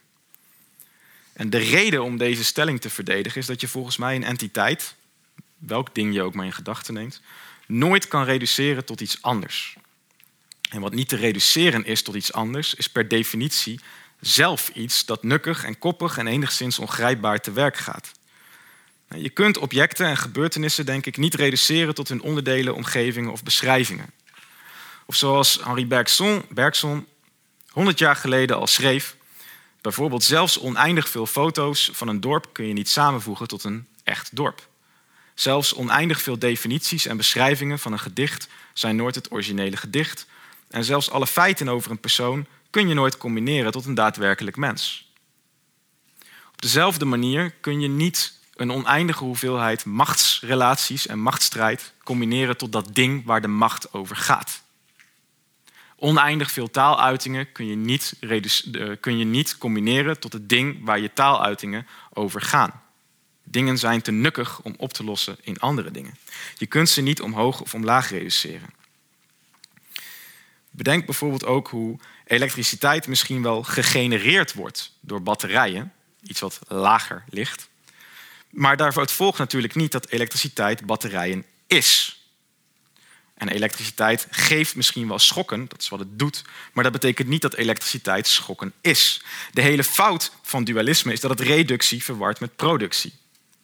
En de reden om deze stelling te verdedigen is dat je volgens mij een entiteit, welk ding je ook maar in gedachten neemt, nooit kan reduceren tot iets anders. En wat niet te reduceren is tot iets anders, is per definitie zelf iets dat nukkig en koppig en enigszins ongrijpbaar te werk gaat. Je kunt objecten en gebeurtenissen, denk ik, niet reduceren tot hun onderdelen, omgevingen of beschrijvingen. Of zoals Henri Bergson, Bergson 100 jaar geleden al schreef, bijvoorbeeld zelfs oneindig veel foto's van een dorp kun je niet samenvoegen tot een echt dorp. Zelfs oneindig veel definities en beschrijvingen van een gedicht zijn nooit het originele gedicht. En zelfs alle feiten over een persoon kun je nooit combineren tot een daadwerkelijk mens. Op dezelfde manier kun je niet een oneindige hoeveelheid machtsrelaties en machtsstrijd combineren tot dat ding waar de macht over gaat. Oneindig veel taaluitingen kun je niet, kun je niet combineren tot het ding waar je taaluitingen over gaan. Dingen zijn te nukkig om op te lossen in andere dingen. Je kunt ze niet omhoog of omlaag reduceren. Bedenk bijvoorbeeld ook hoe elektriciteit misschien wel gegenereerd wordt door batterijen, iets wat lager ligt, maar daaruit volgt natuurlijk niet dat elektriciteit batterijen is. En elektriciteit geeft misschien wel schokken, dat is wat het doet, maar dat betekent niet dat elektriciteit schokken is. De hele fout van dualisme is dat het reductie verward met productie.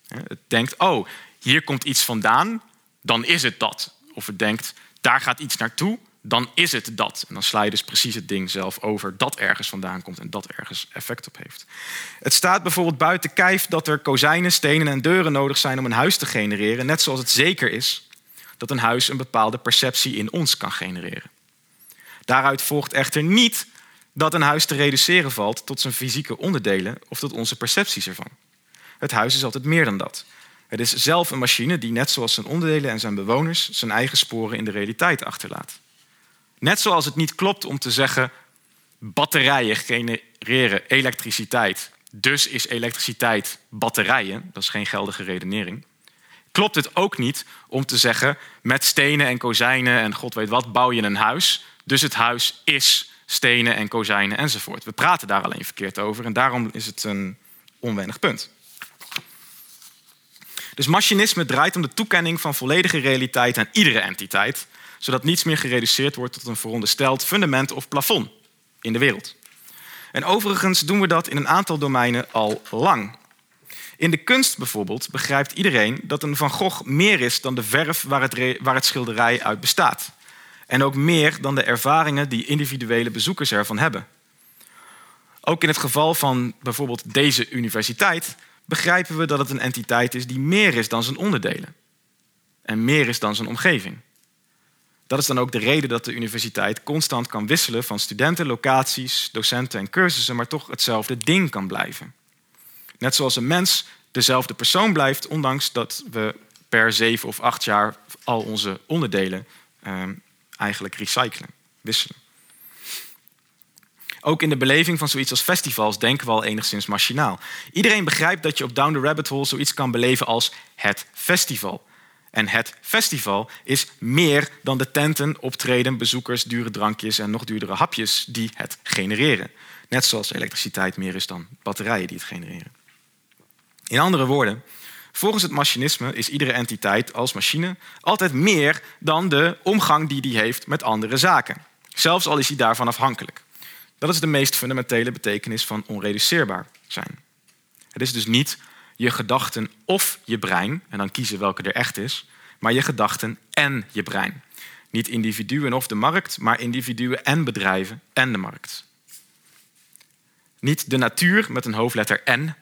Het denkt, oh, hier komt iets vandaan, dan is het dat. Of het denkt, daar gaat iets naartoe, dan is het dat. En dan sla je dus precies het ding zelf over dat ergens vandaan komt en dat ergens effect op heeft. Het staat bijvoorbeeld buiten kijf dat er kozijnen, stenen en deuren nodig zijn om een huis te genereren, net zoals het zeker is dat een huis een bepaalde perceptie in ons kan genereren. Daaruit volgt echter niet dat een huis te reduceren valt tot zijn fysieke onderdelen of tot onze percepties ervan. Het huis is altijd meer dan dat. Het is zelf een machine die, net zoals zijn onderdelen en zijn bewoners, zijn eigen sporen in de realiteit achterlaat. Net zoals het niet klopt om te zeggen batterijen genereren elektriciteit, dus is elektriciteit batterijen, dat is geen geldige redenering. Klopt het ook niet om te zeggen met stenen en kozijnen en god weet wat bouw je een huis, dus het huis is stenen en kozijnen enzovoort. We praten daar alleen verkeerd over en daarom is het een onwennig punt. Dus machinisme draait om de toekenning van volledige realiteit aan iedere entiteit, zodat niets meer gereduceerd wordt tot een verondersteld fundament of plafond in de wereld. En overigens doen we dat in een aantal domeinen al lang. In de kunst bijvoorbeeld begrijpt iedereen dat een Van Gogh meer is dan de verf waar het, waar het schilderij uit bestaat. En ook meer dan de ervaringen die individuele bezoekers ervan hebben. Ook in het geval van bijvoorbeeld deze universiteit begrijpen we dat het een entiteit is die meer is dan zijn onderdelen. En meer is dan zijn omgeving. Dat is dan ook de reden dat de universiteit constant kan wisselen van studenten, locaties, docenten en cursussen, maar toch hetzelfde ding kan blijven. Net zoals een mens dezelfde persoon blijft, ondanks dat we per zeven of acht jaar al onze onderdelen eh, eigenlijk recyclen, wisselen. Ook in de beleving van zoiets als festivals denken we al enigszins machinaal. Iedereen begrijpt dat je op Down the Rabbit Hole zoiets kan beleven als het festival. En het festival is meer dan de tenten, optreden, bezoekers, dure drankjes en nog duurdere hapjes die het genereren. Net zoals elektriciteit meer is dan batterijen die het genereren. In andere woorden, volgens het machinisme is iedere entiteit als machine altijd meer dan de omgang die die heeft met andere zaken. Zelfs al is hij daarvan afhankelijk. Dat is de meest fundamentele betekenis van onreduceerbaar zijn. Het is dus niet je gedachten of je brein, en dan kiezen welke er echt is, maar je gedachten en je brein. Niet individuen of de markt, maar individuen en bedrijven en de markt. Niet de natuur met een hoofdletter N,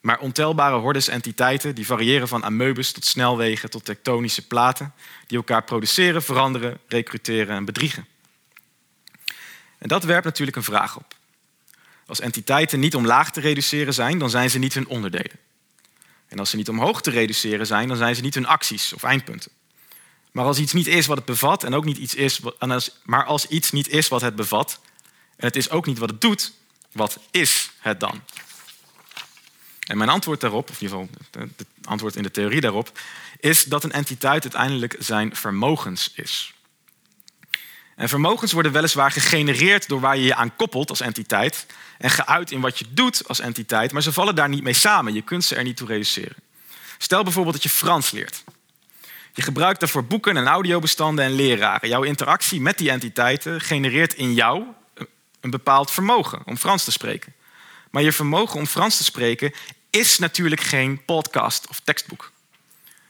maar ontelbare hordes entiteiten die variëren van ameubes tot snelwegen tot tektonische platen, die elkaar produceren, veranderen, recruteren en bedriegen. En dat werpt natuurlijk een vraag op. Als entiteiten niet omlaag te reduceren zijn, dan zijn ze niet hun onderdelen. En als ze niet omhoog te reduceren zijn, dan zijn ze niet hun acties of eindpunten. Maar als iets niet is wat het bevat, en ook niet iets is, maar als iets niet is wat het bevat, en het is ook niet wat het doet, wat is het dan? En mijn antwoord daarop, of in ieder geval het antwoord in de theorie daarop, is dat een entiteit uiteindelijk zijn vermogens is. En vermogens worden weliswaar gegenereerd door waar je je aan koppelt als entiteit en geuit in wat je doet als entiteit, maar ze vallen daar niet mee samen. Je kunt ze er niet toe reduceren. Stel bijvoorbeeld dat je Frans leert. Je gebruikt daarvoor boeken en audiobestanden en leraren. Jouw interactie met die entiteiten genereert in jou een bepaald vermogen om Frans te spreken. Maar je vermogen om Frans te spreken is natuurlijk geen podcast of tekstboek.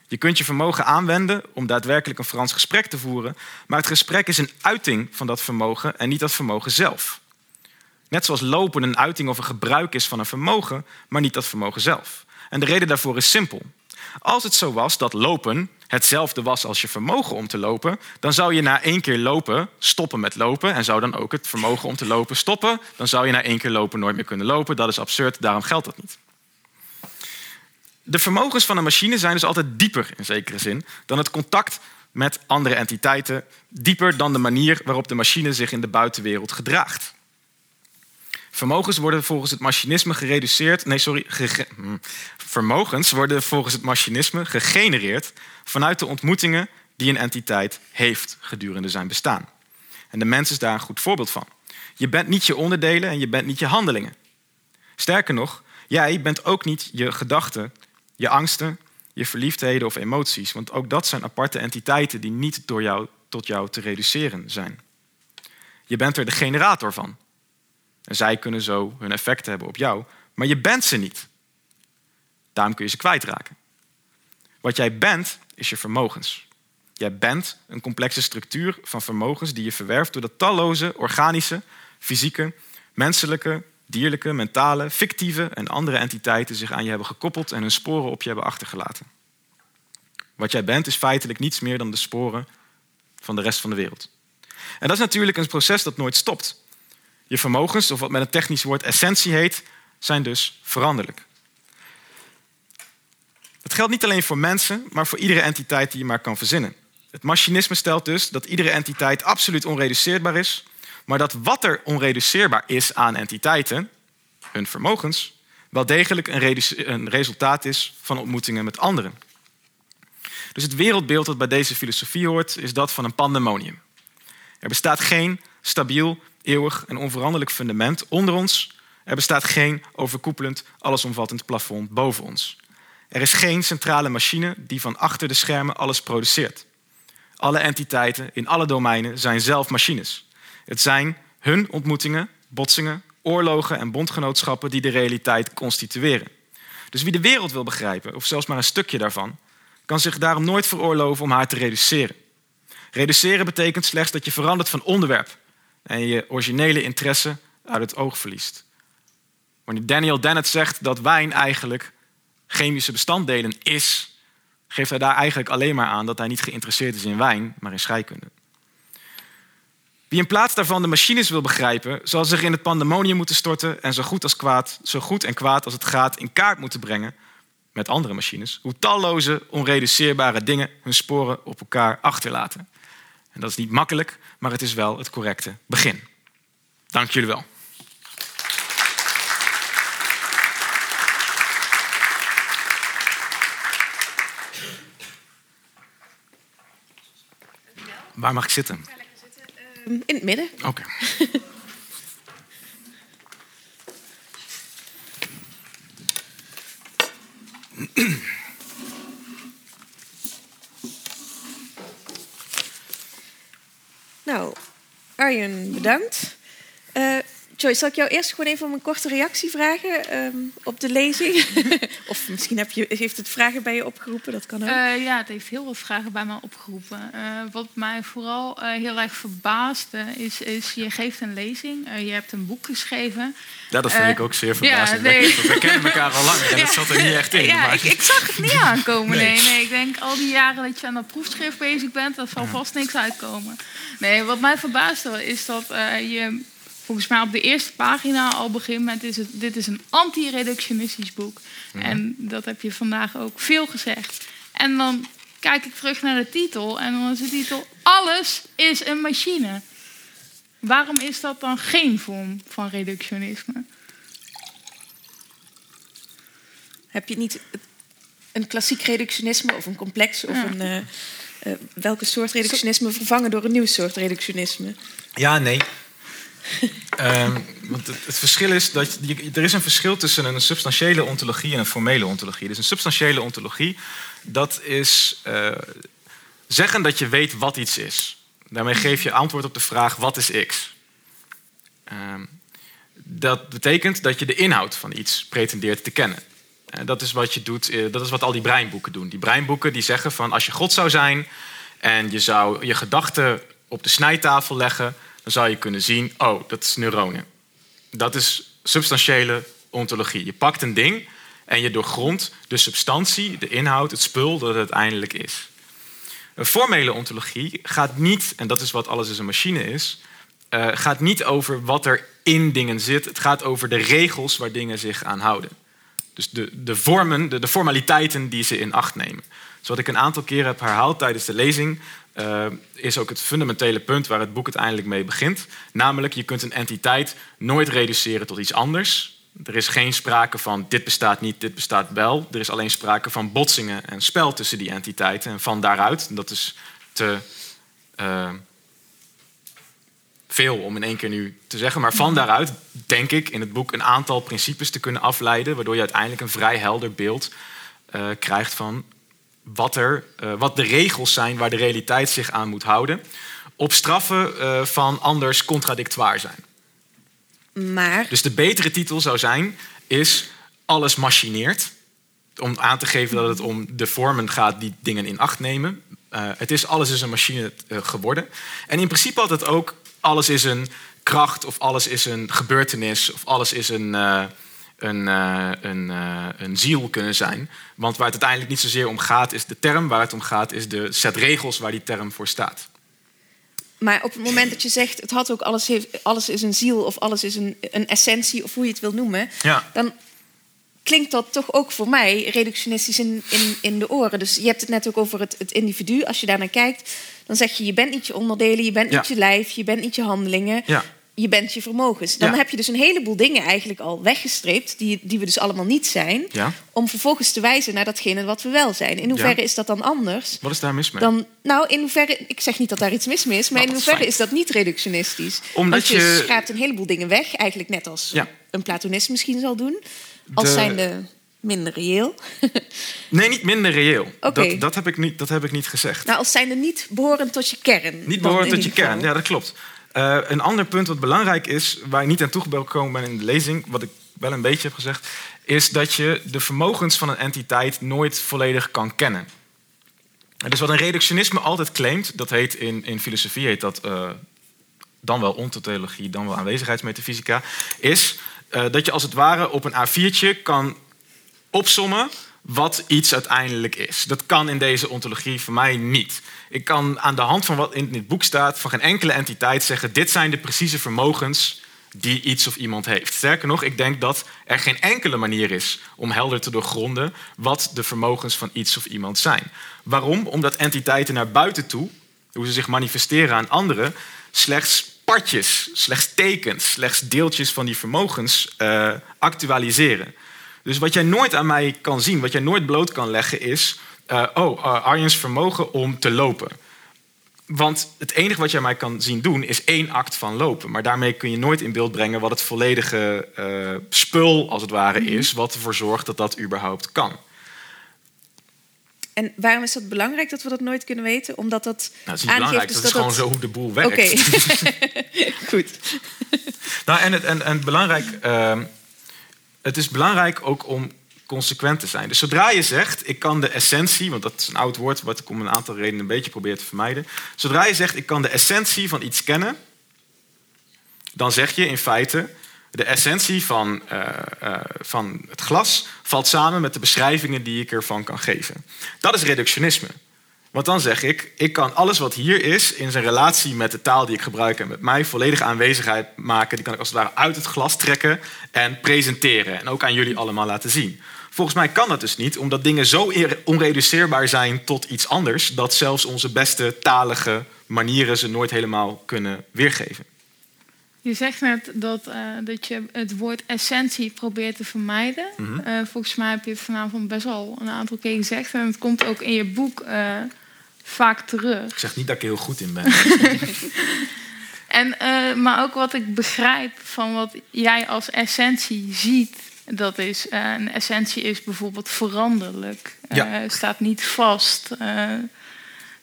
Je kunt je vermogen aanwenden om daadwerkelijk een Frans gesprek te voeren, maar het gesprek is een uiting van dat vermogen en niet dat vermogen zelf. Net zoals lopen een uiting of een gebruik is van een vermogen, maar niet dat vermogen zelf. En de reden daarvoor is simpel. Als het zo was dat lopen hetzelfde was als je vermogen om te lopen, dan zou je na één keer lopen stoppen met lopen en zou dan ook het vermogen om te lopen stoppen. Dan zou je na één keer lopen nooit meer kunnen lopen. Dat is absurd, daarom geldt dat niet. De vermogens van een machine zijn dus altijd dieper in zekere zin dan het contact met andere entiteiten, dieper dan de manier waarop de machine zich in de buitenwereld gedraagt. Vermogens worden volgens het machinisme gereduceerd. Nee, sorry. Hm. vermogens worden volgens het machinisme gegenereerd vanuit de ontmoetingen die een entiteit heeft gedurende zijn bestaan. En de mens is daar een goed voorbeeld van. Je bent niet je onderdelen en je bent niet je handelingen. Sterker nog, jij bent ook niet je gedachten je angsten, je verliefdheden of emoties. Want ook dat zijn aparte entiteiten die niet door jou tot jou te reduceren zijn. Je bent er de generator van. En zij kunnen zo hun effect hebben op jou, maar je bent ze niet. Daarom kun je ze kwijtraken. Wat jij bent, is je vermogens. Jij bent een complexe structuur van vermogens die je verwerft doordat talloze organische, fysieke, menselijke, dierlijke, mentale, fictieve en andere entiteiten zich aan je hebben gekoppeld en hun sporen op je hebben achtergelaten. Wat jij bent is feitelijk niets meer dan de sporen van de rest van de wereld. En dat is natuurlijk een proces dat nooit stopt. Je vermogens, of wat met een technisch woord essentie heet, zijn dus veranderlijk. Het geldt niet alleen voor mensen, maar voor iedere entiteit die je maar kan verzinnen. Het machinisme stelt dus dat iedere entiteit absoluut onreduceerbaar is maar dat wat er onreduceerbaar is aan entiteiten, hun vermogens, wel degelijk een, een resultaat is van ontmoetingen met anderen. Dus het wereldbeeld dat bij deze filosofie hoort, is dat van een pandemonium. Er bestaat geen stabiel, eeuwig en onveranderlijk fundament onder ons. Er bestaat geen overkoepelend, allesomvattend plafond boven ons. Er is geen centrale machine die van achter de schermen alles produceert. Alle entiteiten in alle domeinen zijn zelf machines. Het zijn hun ontmoetingen, botsingen, oorlogen en bondgenootschappen die de realiteit constitueren. Dus wie de wereld wil begrijpen, of zelfs maar een stukje daarvan, kan zich daarom nooit veroorloven om haar te reduceren. Reduceren betekent slechts dat je verandert van onderwerp en je originele interesse uit het oog verliest. Wanneer Daniel Dennett zegt dat wijn eigenlijk chemische bestanddelen is, geeft hij daar eigenlijk alleen maar aan dat hij niet geïnteresseerd is in wijn, maar in scheikunde. Wie in plaats daarvan de machines wil begrijpen, zal zich in het pandemonium moeten storten en zo goed, als kwaad, zo goed en kwaad als het gaat in kaart moeten brengen met andere machines, hoe talloze onreduceerbare dingen hun sporen op elkaar achterlaten. En dat is niet makkelijk, maar het is wel het correcte begin. Dank jullie wel. Waar mag ik zitten? Ehm, In het midden. Oké. Arjen, bedankt. Joyce, zal ik jou eerst gewoon even om een korte reactie vragen ehm, op de lezing? of misschien heb je, heeft het vragen bij je opgeroepen, dat kan ook. Eh, ja, het heeft heel veel vragen bij mij opgeroepen. Eh, wat mij vooral eh, heel erg verbaasde is, is je geeft een lezing, je hebt een boek geschreven. Ja, dat vind ik ook zeer ja, verbazingwekkend. nee. want We kennen elkaar al lang en dat zat er niet echt in. Ja, maar- ik, ik zag het niet aankomen. Nee. Nee. Nee, ik denk al die jaren dat je aan dat proefschrift bezig bent, dat zal vast niks uitkomen. Nee, wat mij verbaasde is dat eh, je volgens mij op de eerste pagina al begint met is het, dit is een anti-reductionistisch boek. En dat heb je vandaag ook veel gezegd. En dan kijk ik terug naar de titel en dan is de titel Alles is een machine. Waarom is dat dan geen vorm van reductionisme? Heb je niet een klassiek reductionisme of een complex of Ja. een. eh, eh, welke soort reductionisme vervangen door een nieuw soort reductionisme? Ja, nee. Ehm, want het, verschil is dat er is een verschil tussen een substantiële ontologie en een formele ontologie. Dus een substantiële ontologie, dat is eh, zeggen dat je weet wat iets is. Daarmee geef je antwoord op de vraag wat is x. Ehm, dat betekent dat je de inhoud van iets pretendeert te kennen. En dat is wat je doet, eh, dat is wat al die breinboeken doen. Die breinboeken die zeggen van als je God zou zijn en je zou je gedachten op de snijtafel leggen, dan zou je kunnen zien, oh, dat is neuronen. Dat is substantiële ontologie. Je pakt een ding en je doorgrondt de substantie, de inhoud, het spul dat het uiteindelijk is. Een formele ontologie gaat niet, en dat is wat alles is een machine is, eh, gaat niet over wat er in dingen zit. Het gaat over de regels waar dingen zich aan houden. Dus de, de vormen, de, de formaliteiten die ze in acht nemen. Dus wat ik een aantal keren heb herhaald tijdens de lezing, eh, is ook het fundamentele punt waar het boek uiteindelijk mee begint. Namelijk, je kunt een entiteit nooit reduceren tot iets anders. Er is geen sprake van dit bestaat niet, dit bestaat wel. Er is alleen sprake van botsingen en spel tussen die entiteiten. En van daaruit, dat is te eh, veel om in één keer nu te zeggen. Maar van daaruit denk ik in het boek een aantal principes te kunnen afleiden. Waardoor je uiteindelijk een vrij helder beeld eh, krijgt van wat, er, eh, wat de regels zijn waar de realiteit zich aan moet houden. Op straffen eh, van anders contradictoir zijn. Maar Dus de betere titel zou zijn, is alles machineert. Om aan te geven dat het om de vormen gaat die dingen in acht nemen. Eh, het is alles is een machine geworden. En in principe had het ook alles is een kracht of alles is een gebeurtenis of alles is een, een, eh, een, eh, een ziel kunnen zijn. Want waar het uiteindelijk niet zozeer om gaat is de term, waar het om gaat is de set regels waar die term voor staat. Maar op het moment dat je zegt, het had ook alles, heeft, alles is een ziel of alles is een, een essentie of hoe je het wil noemen, Ja. dan klinkt dat toch ook voor mij reductionistisch in, in, in de oren. Dus je hebt het net ook over het, het individu. Als je daar naar kijkt, dan zeg je, je bent niet je onderdelen, je bent Ja. niet je lijf, je bent niet je handelingen. Ja. Je bent je vermogens. Dan Ja. heb je dus een heleboel dingen eigenlijk al weggestreept, die, die we dus allemaal niet zijn, Ja. om vervolgens te wijzen naar datgene wat we wel zijn. In hoeverre Ja. is dat dan anders? Wat is daar mis mee? Dan, nou, in hoeverre, ik zeg niet dat daar iets mis mee is, maar Nou, in is hoeverre is dat niet reductionistisch? Omdat Want je, je- schraapt een heleboel dingen weg, eigenlijk net als een Platonist misschien zal doen, als De- zijnde minder reëel. Nee, niet minder reëel. Dat, dat, heb ik niet, dat heb ik niet gezegd. nou, als zijnde niet behorend tot je kern. Niet behorend tot je kern. Ja, dat klopt. Eh, een ander punt wat belangrijk is, waar ik niet aan toegekomen ben in de lezing, wat ik wel een beetje heb gezegd, is dat je de vermogens van een entiteit nooit volledig kan kennen. Dus wat een reductionisme altijd claimt, dat heet in, in filosofie heet dat uh, dan wel ontotologie, dan wel aanwezigheidsmetafysica, is uh, dat je als het ware op een A4'tje kan opsommen wat iets uiteindelijk is. Dat kan in deze ontologie voor mij niet. Ik kan aan de hand van wat in dit boek staat, van geen enkele entiteit zeggen: dit zijn de precieze vermogens die iets of iemand heeft. Sterker nog, ik denk dat er geen enkele manier is om helder te doorgronden wat de vermogens van iets of iemand zijn. Waarom? Omdat entiteiten naar buiten toe, hoe ze zich manifesteren aan anderen, slechts partjes, slechts tekens, slechts deeltjes van die vermogens uh, actualiseren. Dus wat jij nooit aan mij kan zien, wat jij nooit bloot kan leggen, is: uh, oh, uh, Arjen's vermogen om te lopen. Want het enige wat jij mij kan zien doen is één act van lopen. Maar daarmee kun je nooit in beeld brengen wat het volledige uh, spul, als het ware, Mhm. is. Wat ervoor zorgt dat dat überhaupt kan. En waarom is dat belangrijk dat we dat nooit kunnen weten? Omdat dat Nou, dat is niet belangrijk, dus dat is gewoon zo hoe de boel werkt. Oké, goed. Nou, en het, en, en belangrijk, uh, het is belangrijk ook om consequent te zijn. Dus zodra je zegt, ik kan de essentie, want dat is een oud woord wat ik om een aantal redenen een beetje probeer te vermijden. Zodra je zegt, ik kan de essentie van iets kennen, dan zeg je in feite, de essentie van, uh, uh, van het glas valt samen met de beschrijvingen die ik ervan kan geven. Dat is reductionisme. Want dan zeg ik, ik kan alles wat hier is in zijn relatie met de taal die ik gebruik en met mij volledige aanwezigheid maken. Die kan ik als het ware uit het glas trekken en presenteren. En ook aan jullie allemaal laten zien. Volgens mij kan dat dus niet, omdat dingen zo onreduceerbaar zijn tot iets anders, dat zelfs onze beste talige manieren ze nooit helemaal kunnen weergeven. Je zegt net dat, uh, dat je het woord essentie probeert te vermijden. Mm -hmm. uh, volgens mij heb je het vanavond best wel een aantal keer gezegd. En het komt ook in je boek uh, vaak terug. Ik zeg niet dat ik er heel goed in ben. en, eh, maar ook wat ik begrijp van wat jij als essentie ziet. Dat is, eh, een essentie is bijvoorbeeld veranderlijk. Ja. staat niet vast. eh,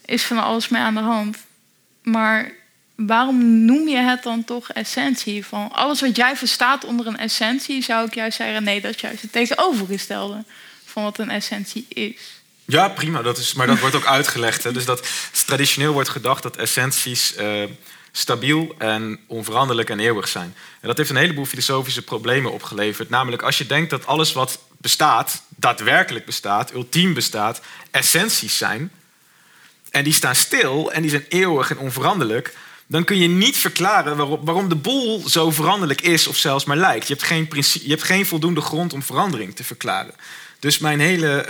is van alles mee aan de hand. Maar waarom noem je het dan toch essentie? Van alles wat jij verstaat onder een essentie, zou ik juist zeggen: nee, dat is juist het tegenovergestelde van wat een essentie is. Ja, prima. Dat is, maar dat wordt ook uitgelegd. Hè. Dus dat traditioneel wordt gedacht dat essenties uh, stabiel en onveranderlijk en eeuwig zijn. En dat heeft een heleboel filosofische problemen opgeleverd. Namelijk als je denkt dat alles wat bestaat, daadwerkelijk bestaat, ultiem bestaat, essenties zijn. En die staan stil en die zijn eeuwig en onveranderlijk dan kun je niet verklaren waarom, de boel zo veranderlijk is of zelfs maar lijkt. Je hebt geen, je hebt geen voldoende grond om verandering te verklaren. Dus, mijn hele,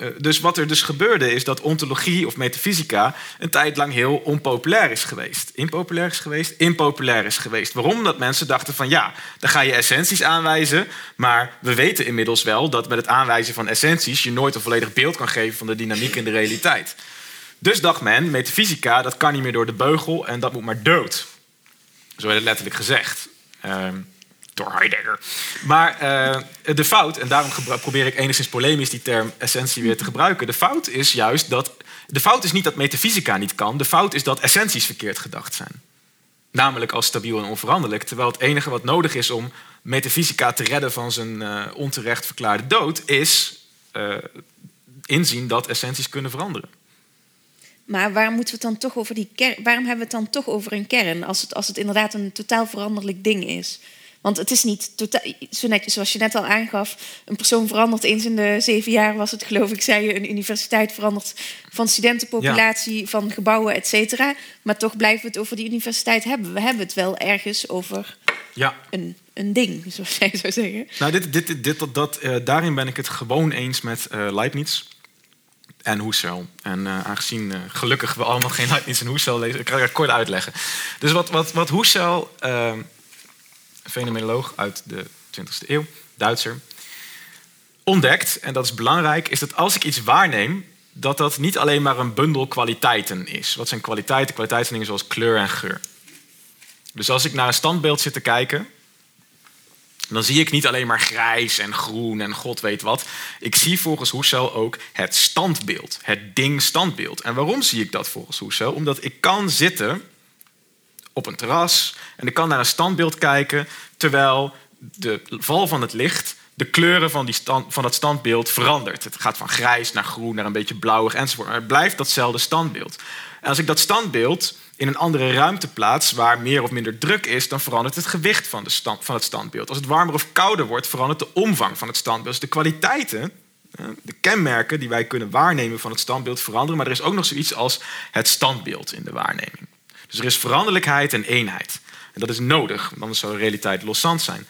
uh, uh, dus wat er dus gebeurde is dat ontologie of metafysica een tijd lang heel onpopulair is geweest. Impopulair is geweest, impopulair is geweest. Waarom? Dat mensen dachten van ja, dan ga je essenties aanwijzen. Maar we weten inmiddels wel dat met het aanwijzen van essenties je nooit een volledig beeld kan geven van de dynamiek in de realiteit. Dus dacht men, metafysica, dat kan niet meer door de beugel en dat moet maar dood. Zo werd het letterlijk gezegd. Uh, door Heidegger. Maar uh, de fout, en daarom probeer ik enigszins polemisch die term essentie weer te gebruiken. De fout is juist dat. De fout is niet dat metafysica niet kan, de fout is dat essenties verkeerd gedacht zijn. Namelijk als stabiel en onveranderlijk. Terwijl het enige wat nodig is om metafysica te redden van zijn uh, onterecht verklaarde dood, is uh, inzien dat essenties kunnen veranderen. Maar waarom moeten we het dan toch over die kern? Waarom hebben we het dan toch over een kern als het, als het inderdaad een totaal veranderlijk ding is? Want het is niet totaal, zo netjes zoals je net al aangaf, een persoon verandert eens in de zeven jaar, was het geloof ik, zei je, een universiteit verandert van studentenpopulatie, ja. van gebouwen, et cetera. Maar toch blijven we het over die universiteit hebben. We hebben het wel ergens over ja. een, een ding, zoals jij zou zeggen. Nou, dit, dit, dit, dit, dat, dat, uh, daarin ben ik het gewoon eens met uh, Leibniz en Husserl. En uh, aangezien uh, gelukkig we allemaal geen Leibniz en Husserl lezen, ik ga het kort uitleggen. Dus wat, wat, wat Husserl, uh, fenomenoloog uit de 20e eeuw, Duitser, ontdekt, en dat is belangrijk, is dat als ik iets waarneem, dat dat niet alleen maar een bundel kwaliteiten is. Wat zijn kwaliteiten? Kwaliteiten zijn dingen zoals kleur en geur. Dus als ik naar een standbeeld zit te kijken, dan zie ik niet alleen maar grijs en groen en god weet wat. Ik zie volgens Husserl ook het standbeeld, het ding standbeeld. En waarom zie ik dat volgens Husserl? Omdat ik kan zitten op een terras en ik kan naar een standbeeld kijken terwijl de val van het licht de kleuren van, die van dat standbeeld verandert. Het gaat van grijs naar groen, naar een beetje blauwig enzovoort. Maar het blijft datzelfde standbeeld. En als ik dat standbeeld in een andere ruimte plaats waar meer of minder druk is, dan verandert het gewicht van, de van het standbeeld. Als het warmer of kouder wordt, verandert de omvang van het standbeeld. Dus de kwaliteiten, de kenmerken die wij kunnen waarnemen van het standbeeld veranderen. Maar er is ook nog zoiets als het standbeeld in de waarneming. Dus er is veranderlijkheid en eenheid. En dat is nodig, want anders zou de realiteit loszand zijn.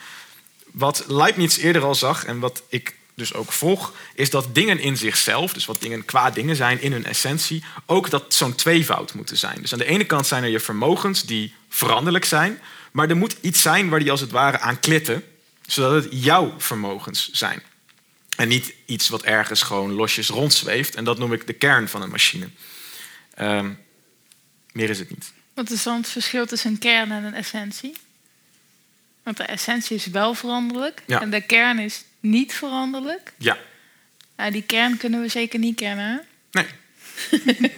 Wat Leibniz eerder al zag en wat ik dus ook volg, is dat dingen in zichzelf, dus wat dingen qua dingen zijn in hun essentie, ook dat zo'n tweevoud moeten zijn. Dus aan de ene kant zijn er je vermogens die veranderlijk zijn, maar er moet iets zijn waar die als het ware aan klitten, zodat het jouw vermogens zijn. En niet iets wat ergens gewoon losjes rondzweeft. En dat noem ik de kern van een machine. Ehm, meer is het niet. Wat is dan het verschil tussen een kern en een essentie? Want de essentie is wel veranderlijk Ja. en de kern is niet veranderlijk. Ja. Nou, die kern kunnen we zeker niet kennen. hè? Nee.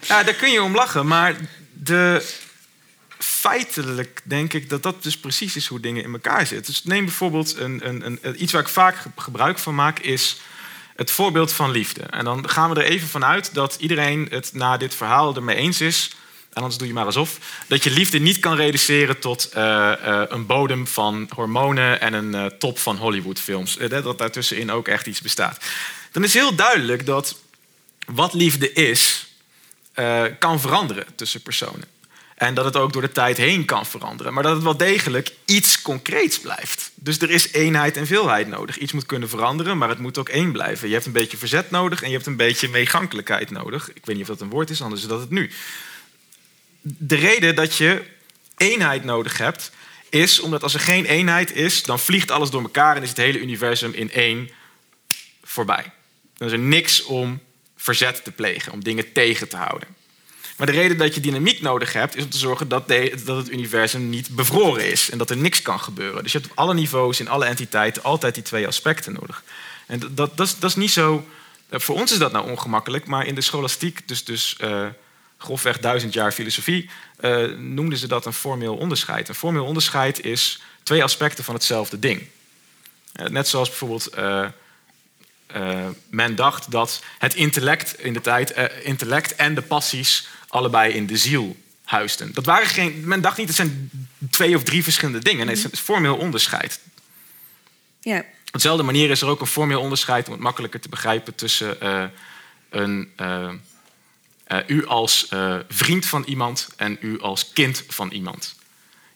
ja, daar kun je om lachen, maar de, feitelijk denk ik dat dat dus precies is hoe dingen in elkaar zitten. Dus neem bijvoorbeeld een, een, een, iets waar ik vaak ge- gebruik van maak, is het voorbeeld van liefde. En dan gaan we er even vanuit dat iedereen het na dit verhaal ermee eens is. En anders doe je maar alsof. Dat je liefde niet kan reduceren tot eh, eh, een bodem van hormonen en een eh, top van Hollywoodfilms. Dat daartussenin ook echt iets bestaat. Dan is heel duidelijk dat wat liefde is, kan veranderen tussen personen. En dat het ook door de tijd heen kan veranderen. Maar dat het wel degelijk iets concreets blijft. Dus er is eenheid en veelheid nodig. Iets moet kunnen veranderen, maar het moet ook één blijven. Je hebt een beetje verzet nodig en je hebt een beetje meegankelijkheid nodig. Ik weet niet of dat een woord is, anders is dat het nu. De reden dat je eenheid nodig hebt, is omdat als er geen eenheid is, dan vliegt alles door elkaar en is het hele universum in één voorbij. Dan is er niks om verzet te plegen, om dingen tegen te houden. Maar de reden dat je dynamiek nodig hebt, is om te zorgen dat, dat het universum niet bevroren is en dat er niks kan gebeuren. Dus je hebt op alle niveaus, in alle entiteiten, altijd die twee aspecten nodig. En dat, dat, is, dat is niet zo. Voor ons is dat nou ongemakkelijk, maar in de scholastiek, dus, dus eh, grofweg duizend jaar filosofie, eh, noemden ze dat een formeel onderscheid. Een formeel onderscheid is twee aspecten van hetzelfde ding. Eh, net zoals bijvoorbeeld. eh, men dacht dat het intellect in de tijd, intellect en de passies allebei in de ziel huisden. Dat waren geen, men dacht niet, het zijn twee of drie verschillende dingen. Nee, het is een formeel onderscheid. Ja, Op dezelfde manier is er ook een formeel onderscheid, om het makkelijker te begrijpen, tussen een, u als eh, vriend van iemand en u als kind van iemand.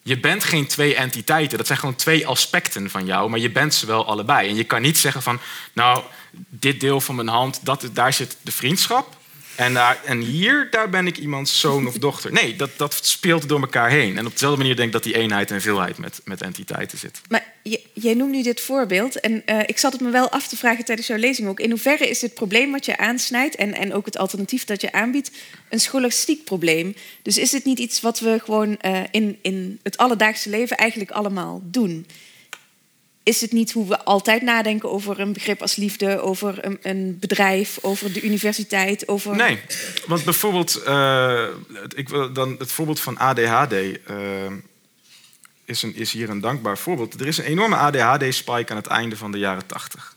Je bent geen twee entiteiten, dat zijn gewoon twee aspecten van jou, maar je bent ze wel allebei. En je kan niet zeggen van, nou, dit deel van mijn hand, dat, daar zit de vriendschap. En, daar, en hier, daar ben ik iemands zoon of dochter. Nee, dat, dat speelt door elkaar heen. En op dezelfde manier denk ik dat die eenheid en veelheid met, met entiteiten zit. maar jij noemt nu dit voorbeeld. En eh, ik zat het me wel af te vragen tijdens jouw lezing ook. In hoeverre is dit probleem wat je aansnijdt... en, en ook het alternatief dat je aanbiedt... een scholastiek probleem? Dus is dit niet iets wat we gewoon eh, in, in het alledaagse leven... eigenlijk allemaal doen? Is het niet hoe we altijd nadenken over een begrip als liefde... over een, een bedrijf, over de universiteit, over... Nee, want bijvoorbeeld, eh, het- ik wil dan het voorbeeld van ADHD eh, is, een, is hier een dankbaar voorbeeld. Er is een enorme ADHD-spike aan het einde van de jaren 80.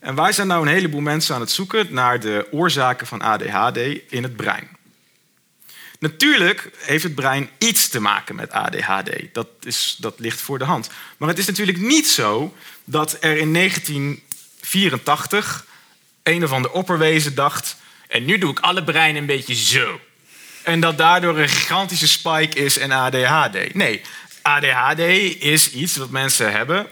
En wij zijn nou een heleboel mensen aan het zoeken naar de oorzaken van ADHD in het brein. Natuurlijk heeft het brein iets te maken met ADHD. Dat, is, dat ligt voor de hand. Maar het is natuurlijk niet zo dat er in 1984 een of ander opperwezen dacht... en nu doe ik alle breinen een beetje zo. En dat daardoor een gigantische spike is in ADHD. Nee, ADHD is iets wat mensen hebben...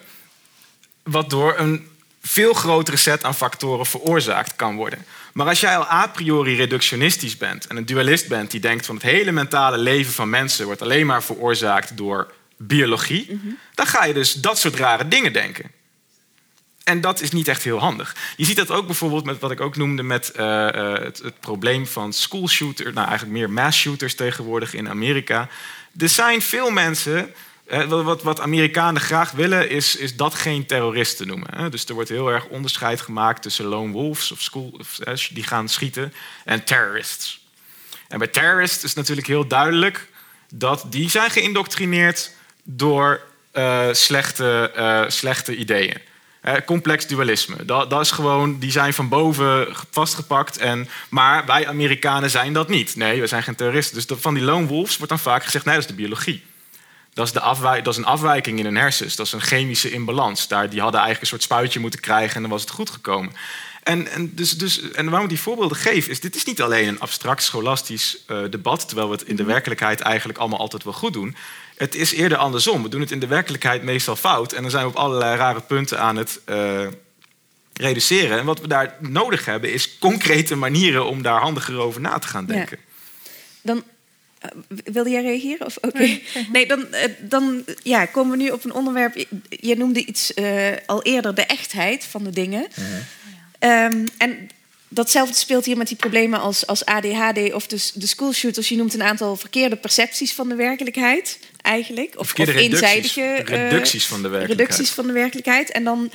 wat door een veel grotere set aan factoren veroorzaakt kan worden. Maar als jij al a priori reductionistisch bent... en een dualist bent die denkt van het hele mentale leven van mensen... wordt alleen maar veroorzaakt door biologie... dan ga je dus dat soort rare dingen denken. En dat is niet echt heel handig. Je ziet dat ook bijvoorbeeld met wat ik ook noemde met eh, eh, het, het probleem van school shooter, nou eigenlijk meer mass shooters tegenwoordig in Amerika. Er zijn veel mensen. Wat- wat, Amerikanen graag willen, is, is dat geen terroristen noemen. Dus er wordt heel erg onderscheid gemaakt tussen lone wolves of school, of, die gaan schieten en terrorists. En bij terrorists is natuurlijk heel duidelijk dat die zijn geïndoctrineerd door eh, slechte, eh, slechte ideeën. complex dualisme. Dat, dat, is gewoon, die zijn van boven vastgepakt. En, maar wij Amerikanen zijn dat niet. Nee, we zijn geen terroristen. Dus van die lone wolves wordt dan vaak gezegd: nee, dat is de biologie. Dat is, de afwij dat is een afwijking in hun hersens. Dat is een chemische imbalans. Daar, die hadden eigenlijk een soort spuitje moeten krijgen en dan was het goed gekomen. En, en, dus, dus, en waarom ik die voorbeelden geef, is dit is niet alleen een abstract scholastisch uh, debat, terwijl we het in de mhm. werkelijkheid eigenlijk allemaal altijd wel goed doen. Het is eerder andersom. We doen het in de werkelijkheid meestal fout. En dan zijn we op allerlei rare punten aan het uh, reduceren. En wat we daar nodig hebben, is concrete manieren om daar handiger over na te gaan denken. Dan uh, wilde jij reageren? Of oké? Nee, dan, uh, dan ja, komen we nu op een onderwerp. Je noemde iets al eerder de echtheid van de dingen. Um, en datzelfde speelt hier met die problemen als, als ADHD of de, de schoolshooters. Je noemt een aantal verkeerde percepties van de werkelijkheid, eigenlijk. Of, of eenzijdige uh, reducties van de werkelijkheid. Reducties van de werkelijkheid. En dan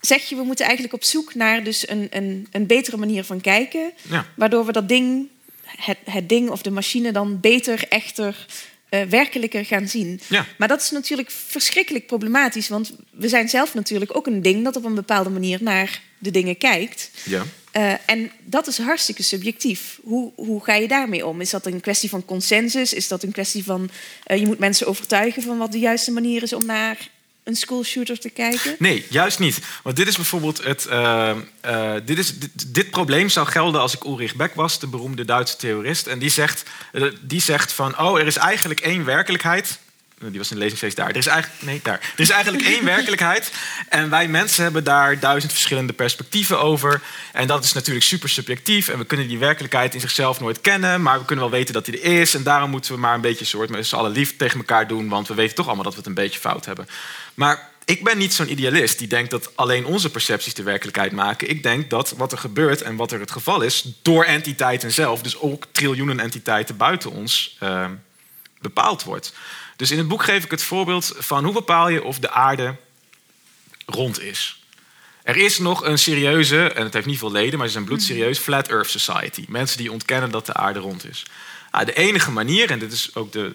zeg je, we moeten eigenlijk op zoek naar dus een, een, een betere manier van kijken. Ja. Waardoor we dat ding, het, het ding of de machine dan beter, echter, uh, werkelijker gaan zien. Ja. Maar dat is natuurlijk verschrikkelijk problematisch. Want we zijn zelf natuurlijk ook een ding dat op een bepaalde manier naar de dingen kijkt. Ja. Uh, en dat is hartstikke subjectief. Hoe, hoe ga je daarmee om? Is dat een kwestie van consensus? Is dat een kwestie van uh, je moet mensen overtuigen van wat de juiste manier is om naar een schoolshooter te kijken? Nee, juist niet. Want dit is bijvoorbeeld het. Uh, dit, is, dit, probleem zou gelden als ik Ulrich Beck was, de beroemde Duitse theorist. En die zegt, die zegt van: oh, er is eigenlijk één werkelijkheid. Die was in de lezingsfeest daar. Er is eigenlijk, nee, daar. Er is eigenlijk één werkelijkheid. En wij mensen hebben daar duizend verschillende perspectieven over. En dat is natuurlijk super subjectief. En we kunnen die werkelijkheid in zichzelf nooit kennen. Maar we kunnen wel weten dat die er is. En daarom moeten we maar een beetje soort met z'n allen lief tegen elkaar doen. Want we weten toch allemaal dat we het een beetje fout hebben. Maar ik ben niet zo'n idealist die denkt dat alleen onze percepties de werkelijkheid maken. Ik denk dat wat er gebeurt en wat er het geval is, door entiteiten zelf, dus ook triljoenen entiteiten buiten ons, uh, bepaald wordt. Dus in het boek geef ik het voorbeeld van hoe bepaal je of de aarde rond is. Er is nog een serieuze, en het heeft niet veel leden, maar ze zijn bloedserieus, Flat Earth Society. Mensen die ontkennen dat de aarde rond is. Nou, de enige manier, en dit is ook de,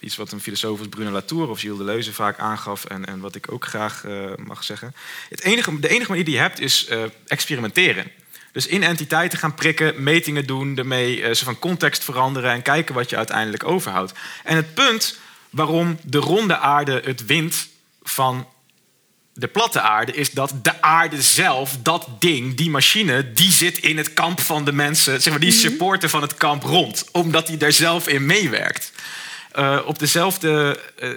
iets wat een filosoof als Bruno Latour of Gilles Deleuze vaak aangaf en, en wat ik ook graag uh, mag zeggen. Het enige, de enige manier die je hebt is uh, experimenteren. Dus in entiteiten gaan prikken, metingen doen, ermee uh, ze van context veranderen en kijken wat je uiteindelijk overhoudt. En het punt waarom de ronde aarde het wint van de platte aarde, is dat de aarde zelf, dat ding, die machine, die zit in het kamp van de mensen, zeg maar, die mhm. supporter van het kamp rond, omdat hij daar zelf in meewerkt. Uh, op dezelfde. Uh,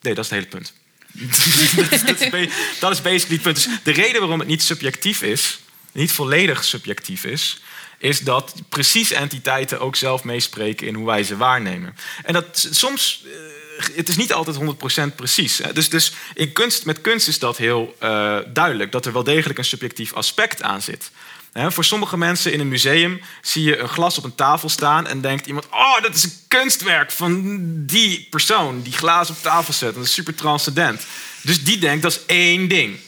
nee, dat is het hele punt. dat, is, dat, is, dat is basically het punt. Dus de reden waarom het niet subjectief is, niet volledig subjectief is, is dat precies entiteiten ook zelf meespreken in hoe wij ze waarnemen. En dat soms, uh, het is niet altijd 100% precies. Dus, dus in kunst, met kunst is dat heel uh, duidelijk, dat er wel degelijk een subjectief aspect aan zit. Voor sommige mensen in een museum zie je een glas op een tafel staan en denkt iemand: Oh, dat is een kunstwerk van die persoon die glaas op tafel zet. Dat is super transcendent. Dus die denkt dat is één ding.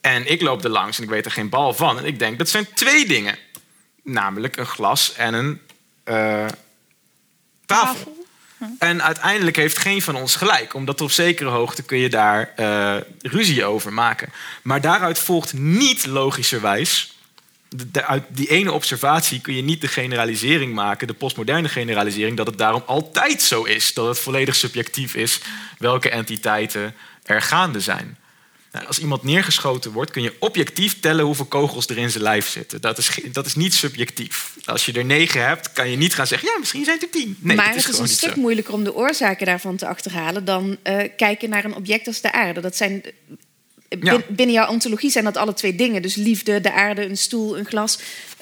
En ik loop er langs en ik weet er geen bal van. En ik denk dat zijn twee dingen namelijk een glas en een uh, tafel. En uiteindelijk heeft geen van ons gelijk, omdat op zekere hoogte kun je daar uh, ruzie over maken. Maar daaruit volgt niet logischerwijs, de, uit die ene observatie kun je niet de generalisering maken, de postmoderne generalisering, dat het daarom altijd zo is, dat het volledig subjectief is welke entiteiten er gaande zijn. Nou, als iemand neergeschoten wordt, kun je objectief tellen hoeveel kogels er in zijn lijf zitten. Dat is, dat is niet subjectief. Als je er negen hebt, kan je niet gaan zeggen: ja, misschien zijn het er tien. Nee, maar is het is een stuk moeilijker om de oorzaken daarvan te achterhalen dan uh, kijken naar een object als de aarde. Dat zijn. Eh, binnen jouw ontologie zijn dat alle twee dingen. Dus liefde, de aarde, een stoel, een glas,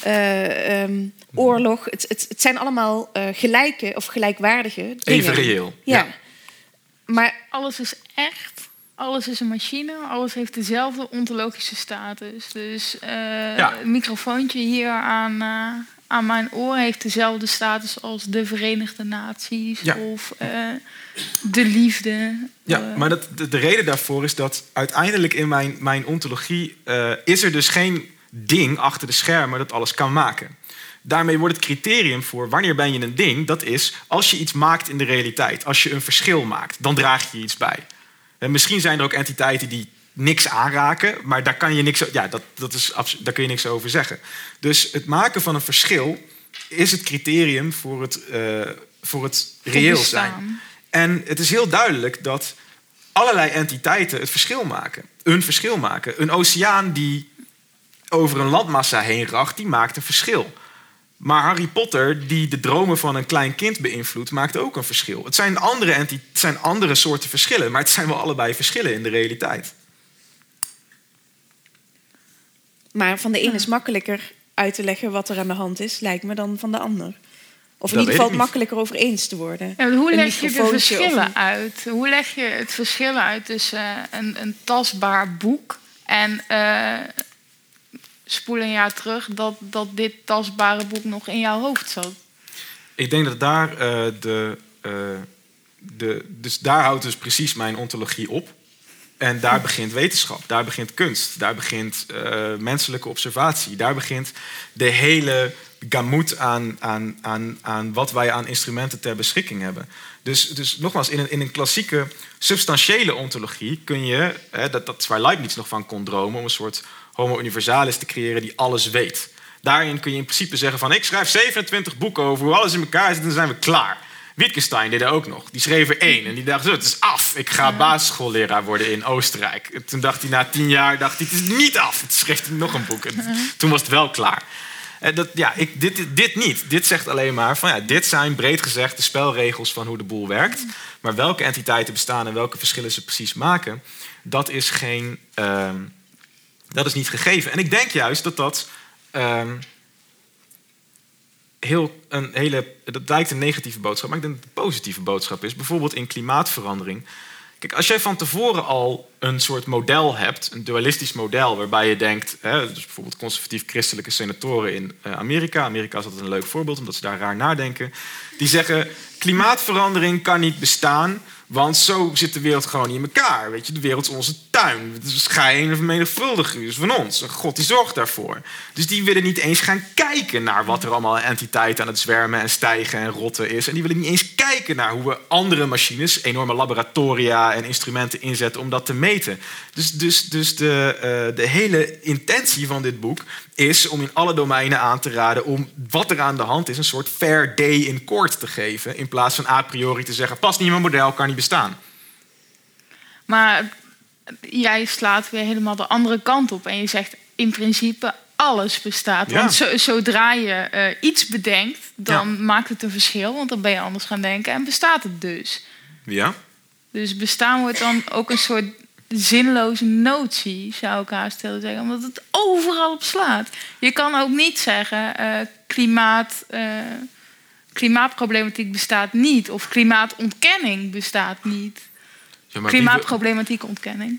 uh, um, oorlog. Het, het, het, zijn allemaal uh, gelijke of gelijkwaardige dingen. Even reëel. ja. ja. Maar alles is echt alles is een machine, alles heeft dezelfde ontologische status. Dus uh, ja. microfoontje hier aan, uh, aan mijn oor heeft dezelfde status als de Verenigde Naties ja. of uh, de liefde. Ja, maar dat, de, de, reden daarvoor is dat uiteindelijk in mijn, mijn ontologie is er dus geen ding achter de schermen dat alles kan maken. Daarmee wordt het criterium voor wanneer ben je een ding, dat is als je iets maakt in de realiteit. Als je een verschil maakt, dan draag je iets bij. En misschien zijn er ook entiteiten die niks aanraken, maar daar kan je niks, ja, dat, dat is, daar kun je niks over zeggen. Dus het maken van een verschil is het criterium voor het, uh, voor het reëel zijn. En het is heel duidelijk dat allerlei entiteiten het verschil maken. Een verschil maken. Een oceaan die over een landmassa heen racht, die maakt een verschil. Maar Harry Potter, die de dromen van een klein kind beïnvloedt, maakt ook een verschil. Het zijn andere, het zijn andere soorten verschillen, maar het zijn wel allebei verschillen in de realiteit. Maar van de een is makkelijker uit te leggen wat er aan de hand is, lijkt me, dan van de ander. Of in ieder geval makkelijker over eens te worden. Ja, hoe leg je de verschillen uit? Hoe leg je het verschil uit tussen uh, een, een, tastbaar boek en uh, spoel een jaar terug dat, dat dit tastbare boek nog in jouw hoofd zat? Ik denk dat daar uh, de, de. Dus daar houdt dus precies mijn ontologie op. En daar begint wetenschap, daar begint kunst, daar begint uh, menselijke observatie, daar begint de hele gamut aan, aan, aan, aan wat wij aan instrumenten ter beschikking hebben. Dus, dus nogmaals, in een, in een klassieke substantiële ontologie kun je, hè, dat, dat is waar Leibniz nog van kon dromen, om een soort homo universalis te creëren die alles weet. Daarin kun je in principe zeggen van ik schrijf 27 boeken over hoe alles in elkaar zit en dan zijn we klaar. Wittgenstein deed dat ook nog. Die schreef er één en die dacht, het is af. Ik ga basisschoolleraar worden in Oostenrijk. En toen dacht hij na tien jaar, dacht hij, het is niet af. Toen schreef hij nog een boek. En toen was het wel klaar. En dat, ja, ik, dit, dit niet. Dit zegt alleen maar van ja, dit zijn breed gezegd de spelregels van hoe de boel werkt. Maar welke entiteiten bestaan en welke verschillen ze precies maken, dat is geen, uh, dat is niet gegeven. En ik denk juist dat dat uh, heel, een hele, dat lijkt een negatieve boodschap, maar ik denk dat het een positieve boodschap is. Bijvoorbeeld in klimaatverandering. Kijk, als jij van tevoren al een soort model hebt, een dualistisch model, waarbij je denkt, hè, dus bijvoorbeeld conservatief-christelijke senatoren in uh, Amerika, Amerika is altijd een leuk voorbeeld omdat ze daar raar nadenken, die zeggen: klimaatverandering kan niet bestaan, want zo zit de wereld gewoon niet in elkaar. Weet je, de wereld is onze tuin. Ga je een of vermenigvuldigen. Dus van ons. God die zorgt daarvoor. Dus die willen niet eens gaan kijken naar wat er allemaal entiteiten aan het zwermen en stijgen en rotten is. En die willen niet eens kijken naar hoe we andere machines, enorme laboratoria en instrumenten inzetten om dat te meten. Dus, dus, dus de, uh, de hele intentie van dit boek is om in alle domeinen aan te raden om wat er aan de hand is, een soort fair day in court te geven. In plaats van a priori te zeggen, past niet in mijn model, kan niet bestaan. Maar jij slaat weer helemaal de andere kant op en je zegt in principe alles bestaat. Want zodra je uh, iets bedenkt, dan maakt het een verschil, want dan ben je anders gaan denken en bestaat het dus. Ja. Dus bestaan wordt dan ook een soort zinloze notie, zou ik haast willen zeggen, omdat het overal op slaat. Je kan ook niet zeggen uh, klimaat. Uh, klimaatproblematiek bestaat niet. Of klimaatontkenning bestaat niet. Ja, Klimaatproblematiek ontkenning.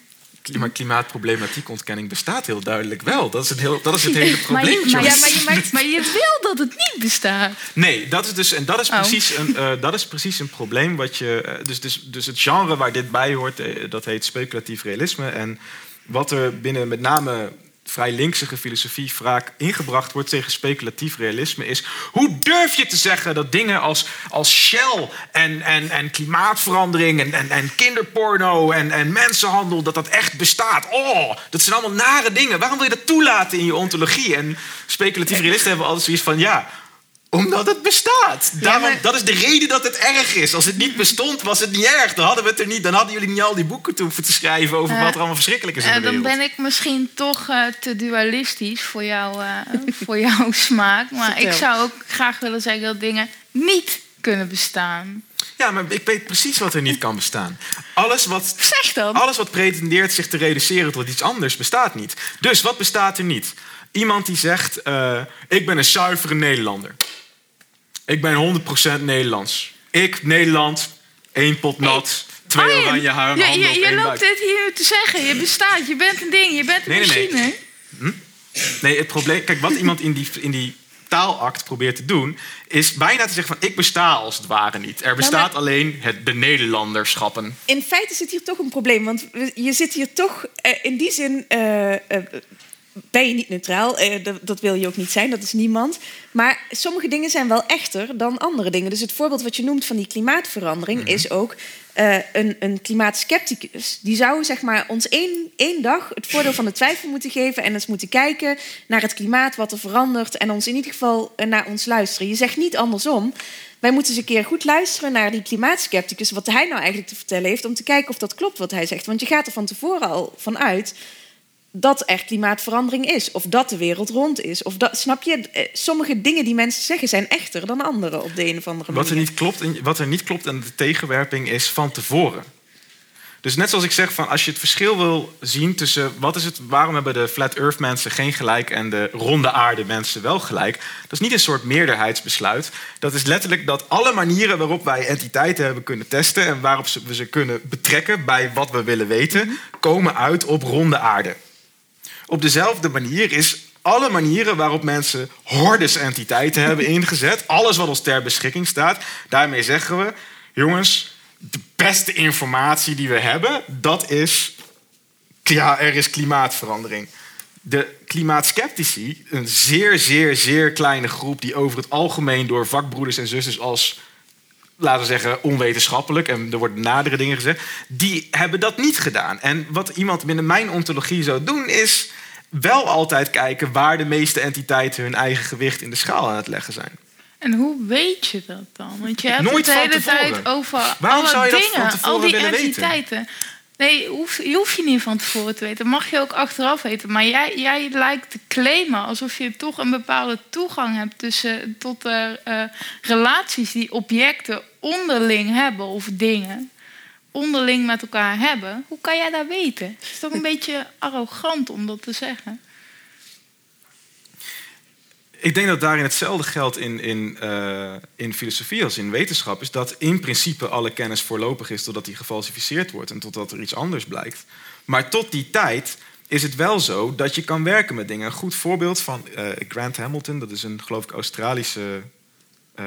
Maar klimaatproblematiek ontkenning bestaat heel duidelijk wel. Dat is het, heel, dat is het hele probleem. Maar, ja, maar, je, maar, je wil dat het niet bestaat. Nee, dat is dus en dat is oh. precies een, uh, dat is precies een probleem wat je. Uh, dus, dus, dus het genre waar dit bij hoort, uh, dat heet speculatief realisme. En wat er binnen met name vrij linksige filosofie vaak ingebracht wordt tegen speculatief realisme is... hoe durf je te zeggen dat dingen als, als Shell en, en, en klimaatverandering en, en, en kinderporno en, en mensenhandel... dat dat echt bestaat? Oh, dat zijn allemaal nare dingen. Waarom wil je dat toelaten in je ontologie? En speculatief realisten hebben altijd zoiets van... ja, omdat het bestaat. Daarom, Dat is de reden dat het erg is. Als het niet bestond, was het niet erg. Dan hadden, we het er niet, dan hadden jullie niet al die boeken te te schrijven over wat er allemaal verschrikkelijk is in de wereld. Dan ben ik misschien toch uh, te dualistisch voor, jou, uh, voor jouw smaak. Maar ik zou ook graag willen zeggen dat dingen niet kunnen bestaan. Ja, maar ik weet precies wat er niet kan bestaan. Alles wat, zeg dan. alles wat pretendeert zich te reduceren tot iets anders bestaat niet. Dus wat bestaat er niet? Iemand die zegt: uh, Ik ben een zuivere Nederlander. Ik ben 100% Nederlands. Ik, Nederland, één pot nat, twee Arjen, oranje haar. Je, je, je loopt dit hier te zeggen. Je bestaat, je bent een ding, je bent een nee, machine. Nee, nee. Hm? nee, het probleem... Kijk, wat iemand in die, in die taalact probeert te doen... is bijna te zeggen van ik besta als het ware niet. Er bestaat alleen het, de Nederlanderschappen. In feite zit hier toch een probleem. Want je zit hier toch uh, in die zin... Uh, uh, ben je niet neutraal. Eh, dat, wil je ook niet zijn, dat is niemand. Maar sommige dingen zijn wel echter dan andere dingen. Dus het voorbeeld wat je noemt van die klimaatverandering mhm. is ook uh, een, een klimaatskepticus. Die zou zeg maar, ons één, één dag het voordeel van de twijfel moeten geven en eens moeten kijken naar het klimaat, wat er verandert en ons in ieder geval eh, naar ons luisteren. Je zegt niet andersom. Wij moeten eens een keer goed luisteren naar die klimaatskepticus, wat hij nou eigenlijk te vertellen heeft, om te kijken of dat klopt wat hij zegt. Want je gaat er van tevoren al van uit dat er klimaatverandering is. Of dat de wereld rond is. Of dat, snap je? Eh, sommige dingen die mensen zeggen zijn echter dan andere op de een of andere manier. Wat er niet klopt, wat er niet klopt en de tegenwerping is van tevoren. Dus net zoals ik zeg, van als je het verschil wil zien tussen wat is het, waarom hebben de flat earth mensen geen gelijk en de ronde aarde mensen wel gelijk, dat is niet een soort meerderheidsbesluit. Dat is letterlijk dat alle manieren waarop wij entiteiten hebben kunnen testen en waarop we ze kunnen betrekken bij wat we willen weten, komen uit op ronde aarde. Op dezelfde manier is alle manieren waarop mensen hordes entiteiten hebben ingezet, alles wat ons ter beschikking staat, daarmee zeggen we, jongens, de beste informatie die we hebben, dat is, ja, er is klimaatverandering. De klimaatskeptici, een zeer, zeer, zeer kleine groep die over het algemeen door vakbroeders en zusters als laten we zeggen, onwetenschappelijk, en er worden nadere dingen gezegd, die hebben dat niet gedaan. En wat iemand binnen mijn ontologie zou doen, is wel altijd kijken waar de meeste entiteiten hun eigen gewicht in de schaal aan het leggen zijn. En hoe weet je dat dan? Want je hebt Nooit het de hele tijd over Waarom alle dingen, al die entiteiten. Weten? Nee, hoef, je hoeft je niet van tevoren te weten. Mag je ook achteraf weten. Maar jij, jij lijkt te claimen alsof je toch een bepaalde toegang hebt tussen, tot de uh, relaties die objecten onderling hebben of dingen onderling met elkaar hebben. Hoe kan jij dat weten? Het is toch een beetje arrogant om dat te zeggen. Ik denk dat daarin hetzelfde geldt in, in, uh, in filosofie als in wetenschap. Is dat in principe alle kennis voorlopig is totdat die gefalsificeerd wordt en totdat er iets anders blijkt. Maar tot die tijd is het wel zo dat je kan werken met dingen. Een goed voorbeeld van uh, Grant Hamilton, dat is een geloof ik Australische uh,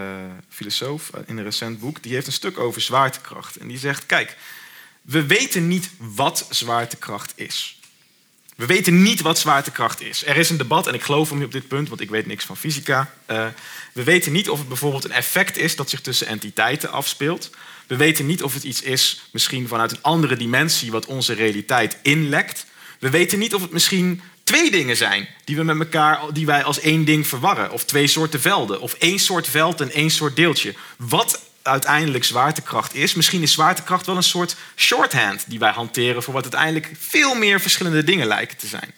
filosoof in een recent boek. Die heeft een stuk over zwaartekracht. En die zegt, kijk, we weten niet wat zwaartekracht is. We weten niet wat zwaartekracht is. Er is een debat, en ik geloof hem op dit punt, want ik weet niks van fysica. Uh, we weten niet of het bijvoorbeeld een effect is dat zich tussen entiteiten afspeelt. We weten niet of het iets is, misschien vanuit een andere dimensie, wat onze realiteit inlekt. We weten niet of het misschien twee dingen zijn die we met elkaar, die wij als één ding verwarren. Of twee soorten velden. Of één soort veld en één soort deeltje. Wat uiteindelijk zwaartekracht is. Misschien is zwaartekracht wel een soort shorthand die wij hanteren voor wat uiteindelijk veel meer verschillende dingen lijken te zijn.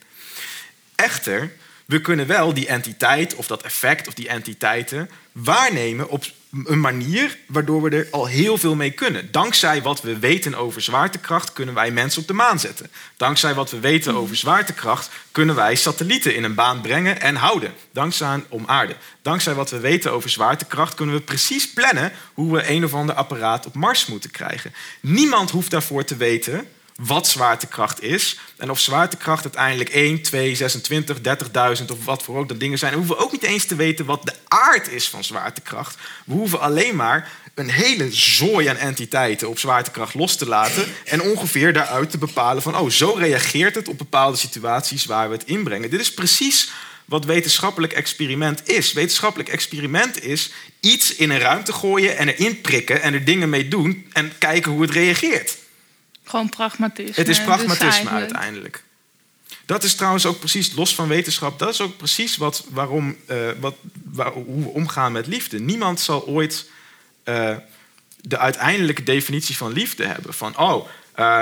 Echter, we kunnen wel die entiteit of dat effect of die entiteiten waarnemen op een manier waardoor we er al heel veel mee kunnen. Dankzij wat we weten over zwaartekracht kunnen wij mensen op de maan zetten. Dankzij wat we weten over zwaartekracht kunnen wij satellieten in een baan brengen en houden. Dankzij om aarde. Dankzij wat we weten over zwaartekracht kunnen we precies plannen hoe we een of ander apparaat op Mars moeten krijgen. Niemand hoeft daarvoor te weten wat zwaartekracht is. En of zwaartekracht uiteindelijk 1, 2, 26, 30.000 of wat voor ook dat dingen zijn. We hoeven ook niet eens te weten wat de aard is van zwaartekracht. We hoeven alleen maar een hele zooi aan entiteiten op zwaartekracht los te laten. En ongeveer daaruit te bepalen van, oh, zo reageert het op bepaalde situaties waar we het inbrengen. Dit is precies wat wetenschappelijk experiment is. Wetenschappelijk experiment is iets in een ruimte gooien en erin prikken en er dingen mee doen en kijken hoe het reageert. Gewoon pragmatisme. Het is dus pragmatisme uiteindelijk. Dat is trouwens ook precies, los van wetenschap, dat is ook precies wat, waarom, uh, wat, waar, hoe we omgaan met liefde. Niemand zal ooit uh, de uiteindelijke definitie van liefde hebben. Van, oh, uh,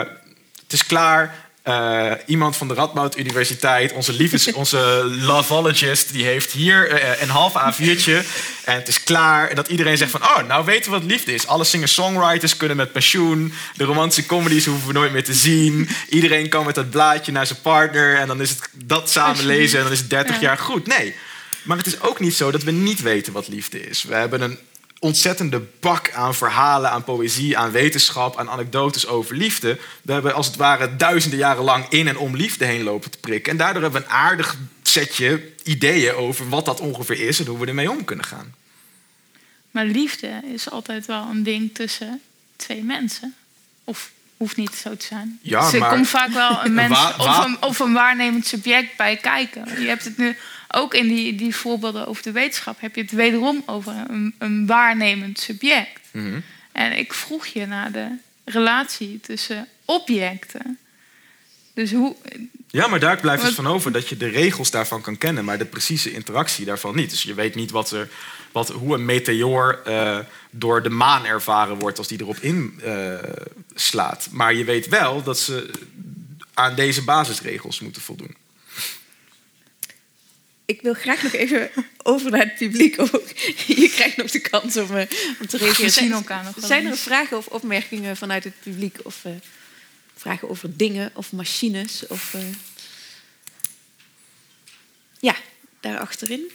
het is klaar, uh, iemand van de Radboud Universiteit, onze, liefdes, onze lovologist, die heeft hier uh, een half A4'tje en het is klaar. En dat iedereen zegt van, oh, nou weten we wat liefde is. Alle singer-songwriters kunnen met pensioen. De romantische comedies hoeven we nooit meer te zien. Iedereen kan met dat blaadje naar zijn partner en dan is het dat samen lezen en dan is het 30 jaar goed. Nee, maar het is ook niet zo dat we niet weten wat liefde is. We hebben een ontzettende bak aan verhalen, aan poëzie, aan wetenschap, aan anekdotes over liefde. We hebben als het ware duizenden jaren lang in en om liefde heen lopen te prikken. En daardoor hebben we een aardig setje ideeën over wat dat ongeveer is en hoe we ermee om kunnen gaan. Maar liefde is altijd wel een ding tussen twee mensen. Of hoeft niet zo te zijn. Ja, dus er maar- komt vaak wel een mens een, of een waarnemend subject bij kijken. Je hebt het nu ook in die, die voorbeelden over de wetenschap... heb je het wederom over een, een waarnemend subject. Mhm. En ik vroeg je naar de relatie tussen objecten. Dus hoe... Ja, maar daar blijft het van over dat je de regels daarvan kan kennen, maar de precieze interactie daarvan niet. Dus je weet niet wat er, wat, hoe een meteoor eh, door de maan ervaren wordt als die erop inslaat. slaat. maar je weet wel dat ze aan deze basisregels moeten voldoen. Ik wil graag nog even over naar het publiek. ook. Je krijgt nog de kans om, eh, om te reageren. Zijn- Zijn er vragen of opmerkingen vanuit het publiek? Of eh, vragen over dingen of machines? Of, eh, Ja, daar achterin.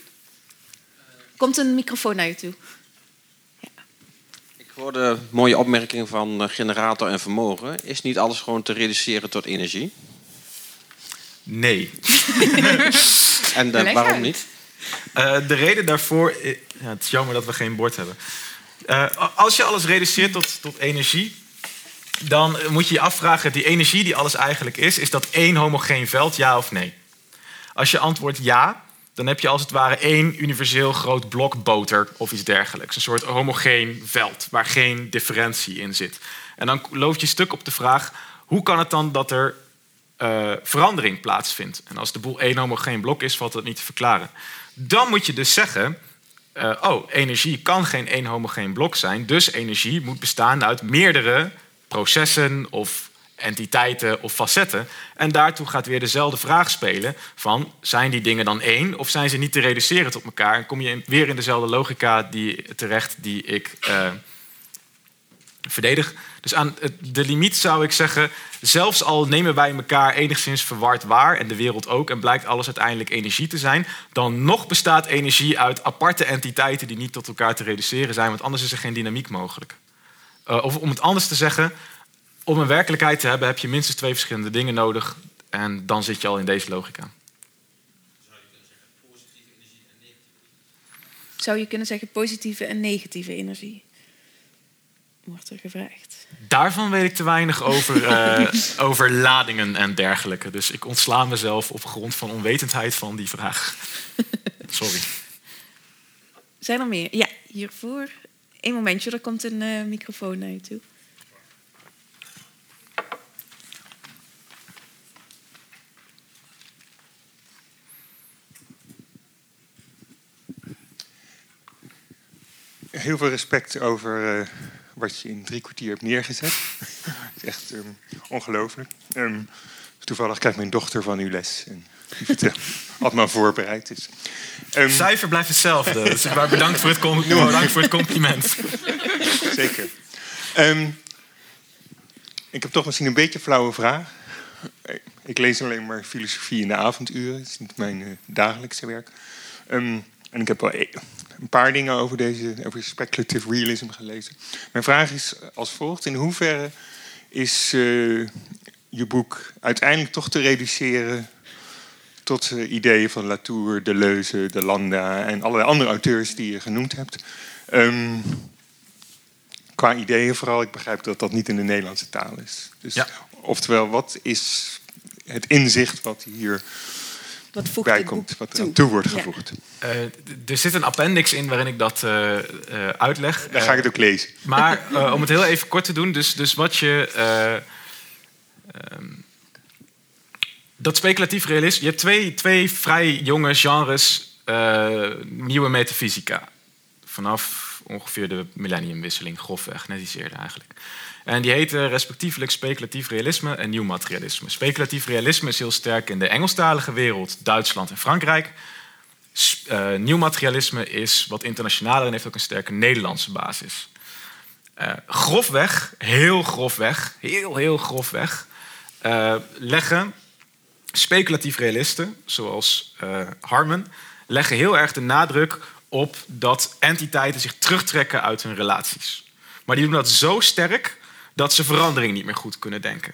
Komt een microfoon naar je toe. Ik hoorde mooie opmerkingen van generator en vermogen. Is niet alles gewoon te reduceren tot energie? Nee. En eh, waarom niet? Eh, de reden daarvoor. Ja, het is jammer dat we geen bord hebben. Eh, als je alles reduceert tot, tot energie. dan moet je je afvragen: die energie die alles eigenlijk is. is dat één homogeen veld, ja of nee? Als je antwoordt ja, dan heb je als het ware één universeel groot blok boter of iets dergelijks. Een soort homogeen veld waar geen differentie in zit. En dan loopt je stuk op de vraag: hoe kan het dan dat er eh, verandering plaatsvindt? En als de boel één homogeen blok is, valt dat niet te verklaren. Dan moet je dus zeggen: eh, oh, energie kan geen één homogeen blok zijn, dus energie moet bestaan uit meerdere processen of entiteiten of facetten. En daartoe gaat weer dezelfde vraag spelen van zijn die dingen dan één of zijn ze niet te reduceren tot elkaar? En kom je weer in dezelfde logica die, terecht die ik eh, verdedig. Dus aan de limiet zou ik zeggen, zelfs al nemen wij elkaar enigszins verward waar en de wereld ook en blijkt alles uiteindelijk energie te zijn, dan nog bestaat energie uit aparte entiteiten die niet tot elkaar te reduceren zijn, want anders is er geen dynamiek mogelijk. Eh, of om het anders te zeggen, om een werkelijkheid te hebben heb je minstens twee verschillende dingen nodig en dan zit je al in deze logica. Zou je kunnen zeggen positieve en negatieve energie? Wordt er gevraagd. Daarvan weet ik te weinig over, eh, over ladingen en dergelijke. Dus ik ontsla mezelf op grond van onwetendheid van die vraag. Sorry. Zijn er meer? Ja, hiervoor. Eén momentje, er komt een eh, microfoon naar je toe. Heel veel respect over eh, wat je in drie kwartier hebt neergezet. Het is echt ehm, ongelooflijk. Ehm, toevallig krijgt mijn dochter van uw les. En die vertelt, had me al voorbereid. Dus. Ehm, Het cijfer blijft hetzelfde. Dus maar bedankt voor het, com- bedankt voor het compliment. Zeker. Ehm, ik heb toch misschien een beetje een flauwe vraag. Ik lees alleen maar filosofie in de avonduren. Het is niet mijn eh, dagelijkse werk. Ehm, en ik heb wel e- een paar dingen over, deze, over speculative realism gelezen. Mijn vraag is als volgt. In hoeverre is eh, je boek uiteindelijk toch te reduceren... tot eh, ideeën van Latour, Deleuze, de Landa... en allerlei andere auteurs die je genoemd hebt... Ehm, qua ideeën vooral. Ik begrijp dat dat niet in de Nederlandse taal is. Dus, Ja. Oftewel, wat is het inzicht wat hier Wat voegt bij komt, wat er toe? aan toe wordt gevoegd? Eh, er zit een appendix in waarin ik dat eh, eh, uitleg. Daar ga ik het ook lezen. Maar eh, om het heel even kort te doen, dus, dus wat je. eh, ehm, dat speculatief realisme. Je hebt twee, twee vrij jonge genres eh, nieuwe metafysica. Vanaf ongeveer de millenniumwisseling, grofweg, net iets eerder eigenlijk. En die heten respectievelijk speculatief realisme en nieuw materialisme. Speculatief realisme is heel sterk in de Engelstalige wereld, Duitsland en Frankrijk. Eh, nieuw materialisme is wat internationaler en heeft ook een sterke Nederlandse basis. Eh, grofweg, heel grofweg, heel, heel grofweg, eh, leggen speculatief realisten, zoals Harman, leggen heel erg de nadruk op dat entiteiten zich terugtrekken uit hun relaties. Maar die doen dat zo sterk dat ze verandering niet meer goed kunnen denken.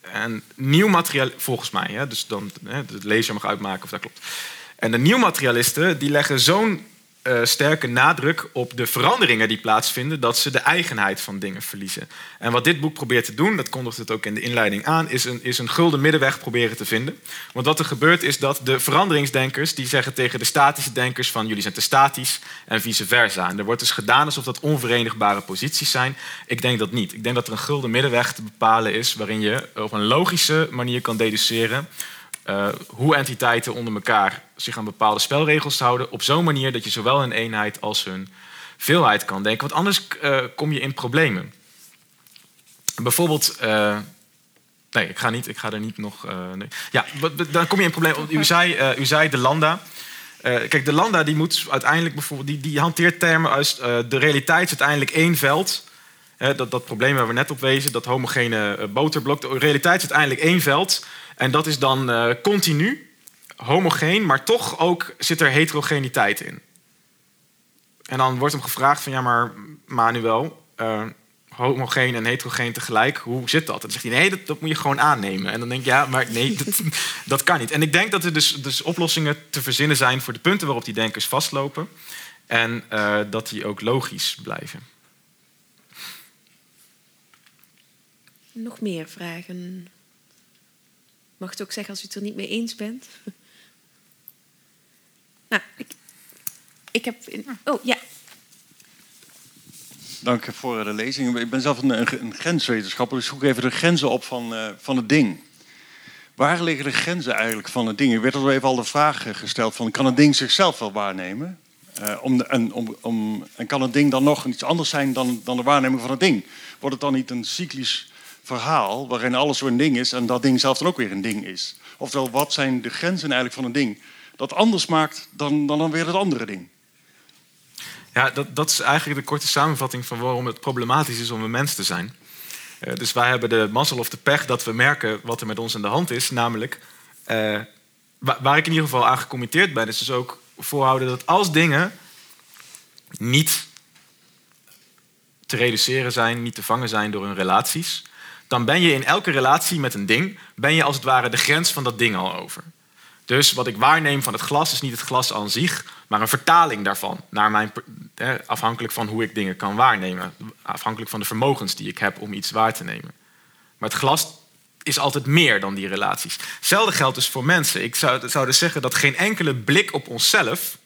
En nieuw materiaal, volgens mij, hè, dus dan hè, de mag uitmaken of dat klopt. En de nieuwmaterialisten die leggen zo'n eh, sterke nadruk op de veranderingen die plaatsvinden, dat ze de eigenheid van dingen verliezen. En wat dit boek probeert te doen, dat kondigt het ook in de inleiding aan, is een, is een gulden middenweg proberen te vinden. Want wat er gebeurt is dat de veranderingsdenkers, die zeggen tegen de statische denkers van jullie zijn te statisch en vice versa. En er wordt dus gedaan alsof dat onverenigbare posities zijn. Ik denk dat niet. Ik denk dat er een gulden middenweg te bepalen is waarin je op een logische manier kan deduceren uh, hoe entiteiten onder elkaar zich aan bepaalde spelregels houden. Op zo'n manier dat je zowel hun eenheid als hun veelheid kan denken. Want anders uh, kom je in problemen. Bijvoorbeeld. Uh, nee, ik ga, niet, ik ga er niet nog. Nee. Ja, dan kom je in problemen. U zei, u zei de Lambda. kijk, de Lambda die moet uiteindelijk bijvoorbeeld. Die, die hanteert termen als. de realiteit is uiteindelijk één veld. dat, dat probleem waar we net op wezen, dat homogene boterblok. De realiteit is uiteindelijk één veld. En dat is dan uh, continu, homogeen, maar toch ook zit er heterogeniteit in. En dan wordt hem gevraagd van ja, maar Manuel, uh, homogeen en heterogeen tegelijk, hoe zit dat? En dan zegt hij nee, dat, moet je gewoon aannemen. En dan denk ik ja, maar nee, dat, dat kan niet. En ik denk dat er dus, dus, oplossingen te verzinnen zijn voor de punten waarop die denkers vastlopen. En uh, dat die ook logisch blijven. Nog meer vragen? Mag het ook zeggen als u het er niet mee eens bent? nou, ik, ik heb. oh ja. Dank voor de lezing. Ik ben zelf een, een grenswetenschapper, dus zoek even de grenzen op van, uh, van het ding. Waar liggen de grenzen eigenlijk van het ding? Er werd al even al de vraag gesteld: van, kan het ding zichzelf wel waarnemen? Uh, om, en, om, om, en kan het ding dan nog iets anders zijn dan, dan de waarneming van het ding? Wordt het dan niet een cyclisch verhaal waarin alles een ding is en dat ding zelf dan ook weer een ding is. Oftewel, wat zijn de grenzen eigenlijk van een ding dat anders maakt dan, dan, dan weer het andere ding? Ja, dat, dat is eigenlijk de korte samenvatting van waarom het problematisch is om een mens te zijn. Uh, dus wij hebben de mazzel of de pech dat we merken wat er met ons aan de hand is. Namelijk, uh, waar ik in ieder geval aan gecommitteerd ben, is dus ook voorhouden dat als dingen niet te reduceren zijn, niet te vangen zijn door hun relaties, dan ben je in elke relatie met een ding, ben je als het ware de grens van dat ding al over. Dus wat ik waarneem van het glas is niet het glas aan zich, maar een vertaling daarvan. Naar mijn, afhankelijk van hoe ik dingen kan waarnemen. Afhankelijk van de vermogens die ik heb om iets waar te nemen. Maar het glas is altijd meer dan die relaties. Hetzelfde geldt dus voor mensen. Ik zou, zou dus zeggen dat geen enkele blik op onszelf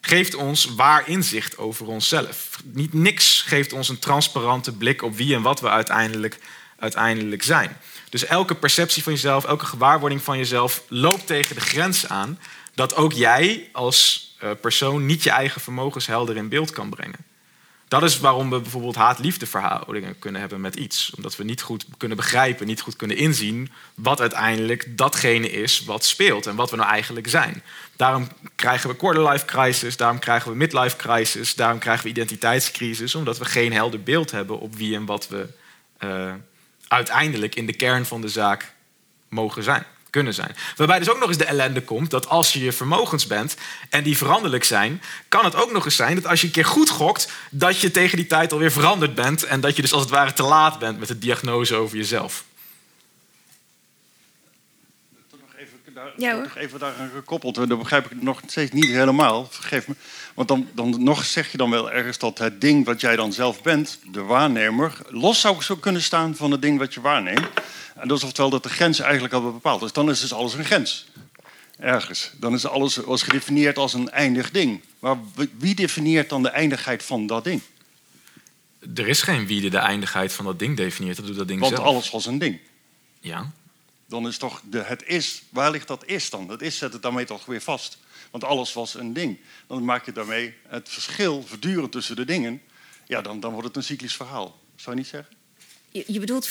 geeft ons waar inzicht over onszelf. Niet niks geeft ons een transparante blik op wie en wat we uiteindelijk uiteindelijk zijn. Dus elke perceptie van jezelf, elke gewaarwording van jezelf loopt tegen de grens aan dat ook jij als eh, persoon niet je eigen vermogens helder in beeld kan brengen. Dat is waarom we bijvoorbeeld haat-liefde verhoudingen kunnen hebben met iets. Omdat we niet goed kunnen begrijpen, niet goed kunnen inzien wat uiteindelijk datgene is wat speelt en wat we nou eigenlijk zijn. Daarom krijgen we quarter-life crisis, daarom krijgen we midlife crisis, daarom krijgen we identiteitscrisis, omdat we geen helder beeld hebben op wie en wat we uh, uiteindelijk in de kern van de zaak mogen zijn, kunnen zijn. Waarbij dus ook nog eens de ellende komt dat als je je vermogens bent en die veranderlijk zijn, kan het ook nog eens zijn dat als je een keer goed gokt, dat je tegen die tijd alweer veranderd bent en dat je dus als het ware te laat bent met de diagnose over jezelf. Daar, ja, hoor. even daaraan gekoppeld. Dat begrijp ik nog steeds niet helemaal. Vergeef me. Want dan, dan nog zeg je dan wel ergens dat het ding wat jij dan zelf bent, de waarnemer, los zou zo kunnen staan van het ding wat je waarneemt. En dat is oftewel dat de grens eigenlijk al bepaald is. Dan is dus alles een grens. Ergens. Dan is alles als gedefinieerd als een eindig ding. Maar wie definieert dan de eindigheid van dat ding? Er is geen wie de eindigheid van dat ding definieert. Dat doet dat ding Want zelf. alles was een ding. Ja. Dan is toch de, het is, waar ligt dat is dan? Dat is zet het daarmee toch weer vast. Want alles was een ding. Dan maak je daarmee het verschil voortdurend tussen de dingen. Ja, dan, dan wordt het een cyclisch verhaal. Zou je niet zeggen? Je, je bedoelt,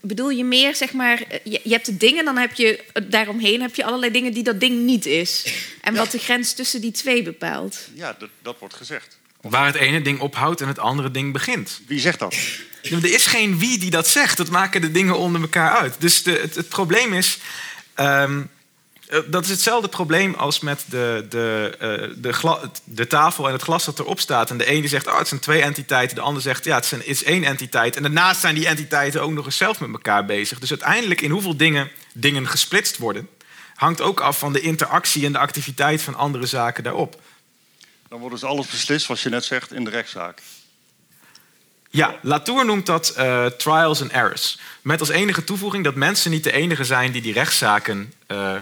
bedoel je meer, zeg maar, eh, je, je, hebt de dingen, dan heb je daaromheen heb je allerlei dingen die dat ding niet is. En wat de grens tussen die twee bepaalt. Ja, dat, dat wordt gezegd. Waar het ene ding ophoudt en het andere ding begint. Wie zegt dat? Er is geen wie die dat zegt. Dat maken de dingen onder elkaar uit. Dus de, het, het, probleem is. Um, eh, dat is hetzelfde probleem als met de, de, uh, de, de, tafel en het glas dat erop staat. En de ene zegt, oh, het zijn twee entiteiten. De ander zegt, ja, het is, een, is één entiteit. En daarnaast zijn die entiteiten ook nog eens zelf met elkaar bezig. Dus uiteindelijk in hoeveel dingen dingen gesplitst worden... hangt ook af van de interactie en de activiteit van andere zaken daarop. Dan wordt dus alles beslist, zoals je net zegt, in de rechtszaak. Ja, Latour noemt dat eh, trials and errors. Met als enige toevoeging dat mensen niet de enige zijn die die rechtszaken uh,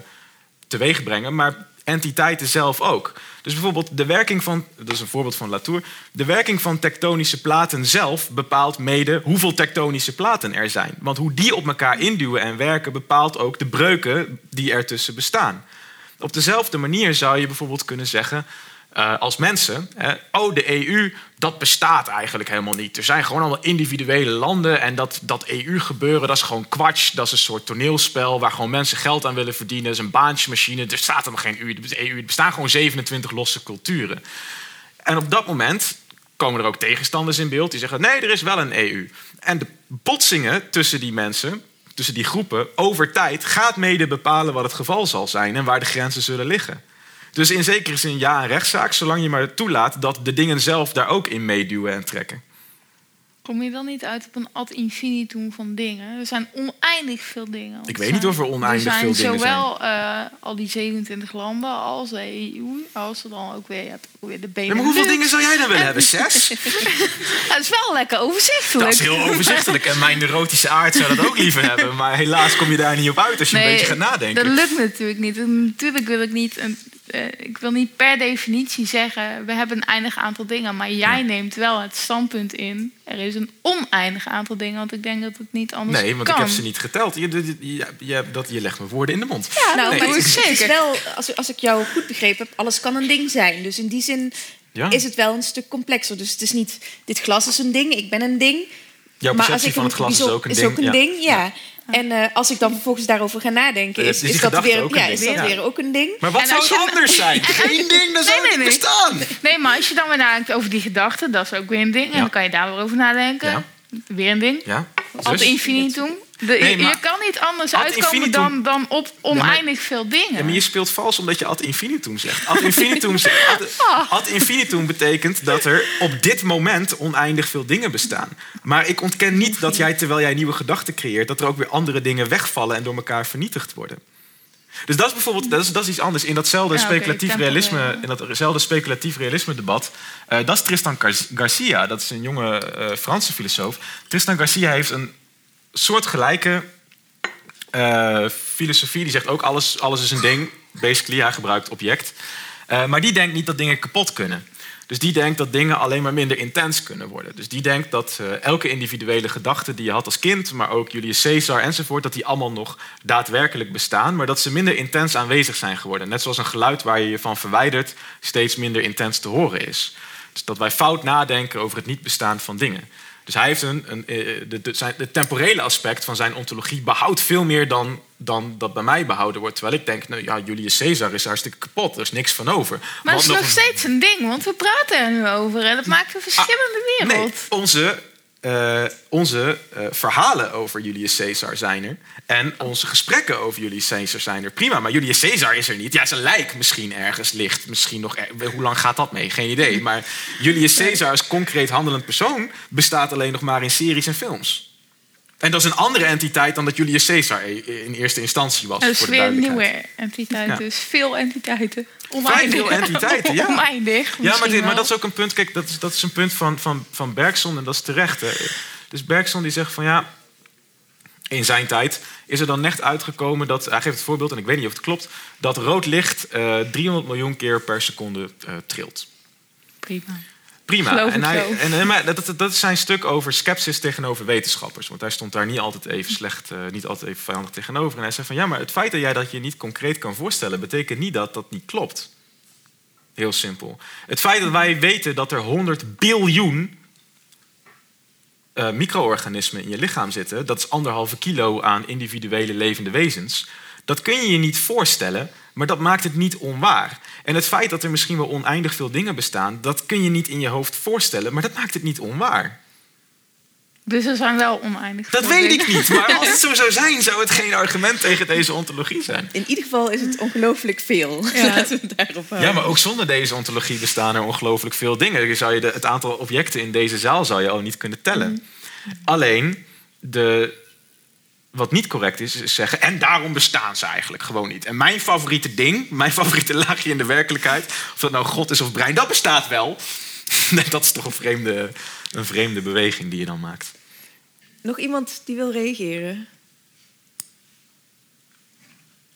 teweeg brengen, maar entiteiten zelf ook. Dus bijvoorbeeld de werking van, dat is een voorbeeld van Latour, de werking van tektonische platen zelf bepaalt mede hoeveel tektonische platen er zijn. Want hoe die op elkaar induwen en werken bepaalt ook de breuken die ertussen bestaan. Op dezelfde manier zou je bijvoorbeeld kunnen zeggen uh, als mensen. Hè, oh, de EU, dat bestaat eigenlijk helemaal niet. Er zijn gewoon allemaal individuele landen. En dat, dat EU-gebeuren, dat is gewoon kwatsch. Dat is een soort toneelspel waar gewoon mensen geld aan willen verdienen. Dat is een baantjesmachine. Er staat helemaal geen EU. Er bestaan gewoon 27 losse culturen. En op dat moment komen er ook tegenstanders in beeld die zeggen: nee, er is wel een EU. En de botsingen tussen die mensen, tussen die groepen, over tijd gaat mede bepalen wat het geval zal zijn en waar de grenzen zullen liggen. Dus in zekere zin ja, een rechtszaak, zolang je maar toelaat dat de dingen zelf daar ook in meeduwen en trekken. Kom je dan niet uit op een ad infinitum van dingen? Er zijn oneindig veel dingen. Ik weet niet of er oneindig veel dingen zijn. Er zijn zowel uh, al die 27 landen als de EU, als er dan ook weer, weer de Benelux. maar hoeveel dingen zou jij dan willen hebben? Zes? dat is wel lekker overzichtelijk. Dat is heel overzichtelijk. En mijn neurotische aard zou dat ook liever hebben. Maar helaas kom je daar niet op uit als je een beetje gaat nadenken. Dat lukt natuurlijk niet. natuurlijk wil ik niet een uh, ik wil niet per definitie zeggen, we hebben een eindig aantal dingen. Maar jij neemt wel het standpunt in, er is een oneindig aantal dingen. Want ik denk dat het niet anders kan. Nee, want ik heb ze niet geteld. Je, je, je, dat, je legt me woorden in de mond. Ja, nou, maar het is, wel, als, als ik jou goed begrepen heb, alles kan een ding zijn. Dus in die zin is het wel een stuk complexer. Dus het is niet, dit glas is een ding, ik ben een ding. Jouw perceptie maar als ik van het glas is ook een is ding. Ook een ding ja. En uh, als ik dan vervolgens daarover ga nadenken, is, is, dat, weer, ook ja, is dat weer ook een ding. Maar wat en zou het anders zijn? Geen ding, dat zou nee, nee, niet bestaan. Nee, maar als je dan weer nadenkt over die gedachten, dat is ook weer een ding. En dan kan je daar weer over nadenken. Weer een ding. Ja. Ad infinitum. De, nee, je kan niet anders uitkomen dan, dan op oneindig veel dingen. Ja, maar je speelt vals omdat je ad infinitum zegt. Ad infinitum, ad, ah. ad infinitum betekent dat er op dit moment oneindig veel dingen bestaan. Maar ik ontken niet dat jij, terwijl jij nieuwe gedachten creëert, dat er ook weer andere dingen wegvallen en door elkaar vernietigd worden. Dus dat is bijvoorbeeld dat is, dat is iets anders. In datzelfde, speculatief, realisme, in datzelfde speculatief realisme debat. Uh, dat is Tristan Garcia, dat is een jonge uh, Franse filosoof. Tristan Garcia heeft een soortgelijke uh, filosofie. Die zegt ook alles, alles is een ding. Basically, hij gebruikt object. Uh, maar die denkt niet dat dingen kapot kunnen. Dus die denkt dat dingen alleen maar minder intens kunnen worden. Dus die denkt dat uh, elke individuele gedachte die je had als kind, maar ook Julius Caesar enzovoort, dat die allemaal nog daadwerkelijk bestaan, maar dat ze minder intens aanwezig zijn geworden. Net zoals een geluid waar je je van verwijdert steeds minder intens te horen is. Dus dat wij fout nadenken over het niet bestaan van dingen. Dus hij heeft een, een eh, de, de, zijn, de, temporele aspect van zijn ontologie behoudt veel meer dan, dan dat bij mij behouden wordt. Terwijl ik denk, nou ja, Julius Caesar is hartstikke kapot, er is niks van over. Maar het is nog, steeds een ding, want we praten er nu over en het maakt een verschillende ah, wereld. Nee, onze uh, onze uh, verhalen over Julius Caesar zijn er. En onze gesprekken over Julius Caesar zijn er. Prima, maar Julius Caesar is er niet. Ja, zijn lijk misschien ergens ligt. Misschien nog, hoe lang gaat dat mee? Geen idee. Maar Julius Caesar als concreet handelend persoon bestaat alleen nog maar in series en films. En dat is een andere entiteit dan dat Julius Caesar in eerste instantie was. Dat is weer een nieuwe entiteit, dus veel entiteiten. Vrij veel entiteiten, ja. Oneindig, ja, maar, dit, maar, dat is ook een punt, kijk, dat is, dat is een punt van, van, van Bergson en dat is terecht. Hè. Dus Bergson die zegt van ja, in zijn tijd is er dan net uitgekomen dat, hij geeft het voorbeeld en ik weet niet of het klopt, dat rood licht uh, eh, 300 miljoen keer per seconde uh, trilt. Prima. Prima. En, hij, en, maar dat, dat is zijn stuk over sceptisch tegenover wetenschappers. Want hij stond daar niet altijd even slecht, uh, niet altijd even vijandig tegenover. En hij zei van ja, maar het feit dat jij dat je niet concreet kan voorstellen, betekent niet dat dat niet klopt. Heel simpel. Het feit dat wij weten dat er 100 biljoen uh, micro-organismen in je lichaam zitten, dat is anderhalve kilo aan individuele levende wezens. Dat kun je je niet voorstellen, maar dat maakt het niet onwaar. En het feit dat er misschien wel oneindig veel dingen bestaan, dat kun je niet in je hoofd voorstellen, maar dat maakt het niet onwaar. Dus er zijn wel oneindig veel Dat weet ik niet, maar als het zo zou zijn, zou het geen argument tegen deze ontologie zijn. In ieder geval is het ongelooflijk veel. Ja. daarop Ja, maar ook zonder deze ontologie bestaan er ongelooflijk veel dingen. Zou je de, het aantal objecten in deze zaal zou je al niet kunnen tellen. Mm. Alleen, de, wat niet correct is, is zeggen... en daarom bestaan ze eigenlijk gewoon niet. En mijn favoriete ding, mijn favoriete laagje in de werkelijkheid... of dat nou God is of brein, dat bestaat wel. dat is toch een vreemde, een vreemde beweging die je dan maakt. Nog iemand die wil reageren?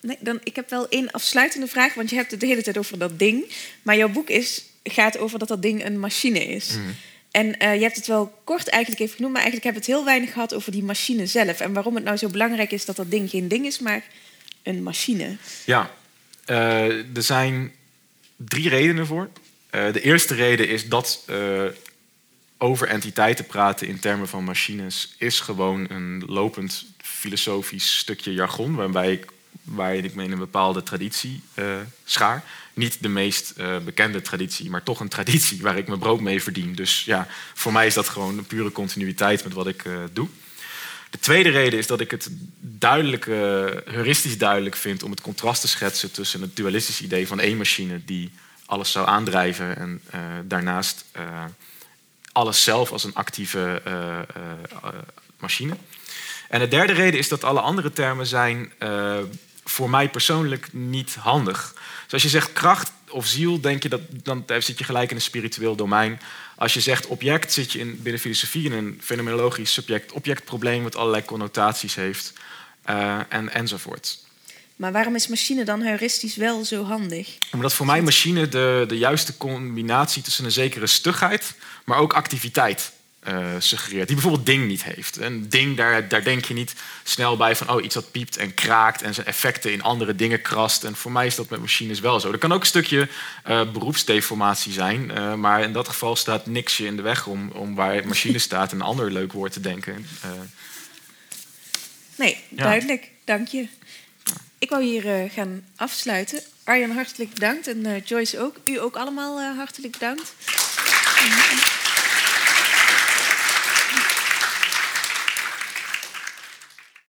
Nee, dan, ik heb wel één afsluitende vraag, want je hebt het de hele tijd over dat ding. Maar jouw boek is, gaat over dat dat ding een machine is. En eh, je hebt het wel kort eigenlijk even genoemd, maar eigenlijk heb je het heel weinig gehad over die machine zelf. En waarom het nou zo belangrijk is dat dat ding geen ding is, maar een machine. Ja, eh, er zijn drie redenen voor. Eh, de eerste reden is dat over entiteiten praten in termen van machines is gewoon een lopend filosofisch stukje jargon, waarbij ik, waar ik me in een bepaalde traditie schaar. Niet de meest eh, bekende traditie, maar toch een traditie waar ik mijn brood mee verdien. Dus ja, voor mij is dat gewoon een pure continuïteit met wat ik eh, doe. De tweede reden is dat ik het duidelijk, eh, heuristisch duidelijk vind om het contrast te schetsen tussen het dualistische idee van één machine die alles zou aandrijven en daarnaast alles zelf als een actieve machine. En de derde reden is dat alle andere termen zijn voor mij persoonlijk niet handig. Dus als je zegt kracht of ziel, denk je dat, dan zit je gelijk in een spiritueel domein. Als je zegt object, zit je in, binnen filosofie in een fenomenologisch subject-object-probleem... wat allerlei connotaties heeft eh, en, enzovoort. Maar waarom is machine dan heuristisch wel zo handig? Omdat voor mij machine de, de juiste combinatie tussen een zekere stugheid... maar ook activiteit eh, suggereert. Die bijvoorbeeld ding niet heeft. Een ding, daar, daar denk je niet snel bij van... oh, iets dat piept en kraakt en zijn effecten in andere dingen krast. En voor mij is dat met machines wel zo. Er kan ook een stukje eh, beroepsdeformatie zijn. eh, maar in dat geval staat niks je in de weg om, om waar machine staat... een ander leuk woord te denken. Nee, duidelijk. Dank je. Ik wou hier gaan afsluiten. Arjan, hartelijk bedankt. En Joyce ook. U ook allemaal hartelijk bedankt.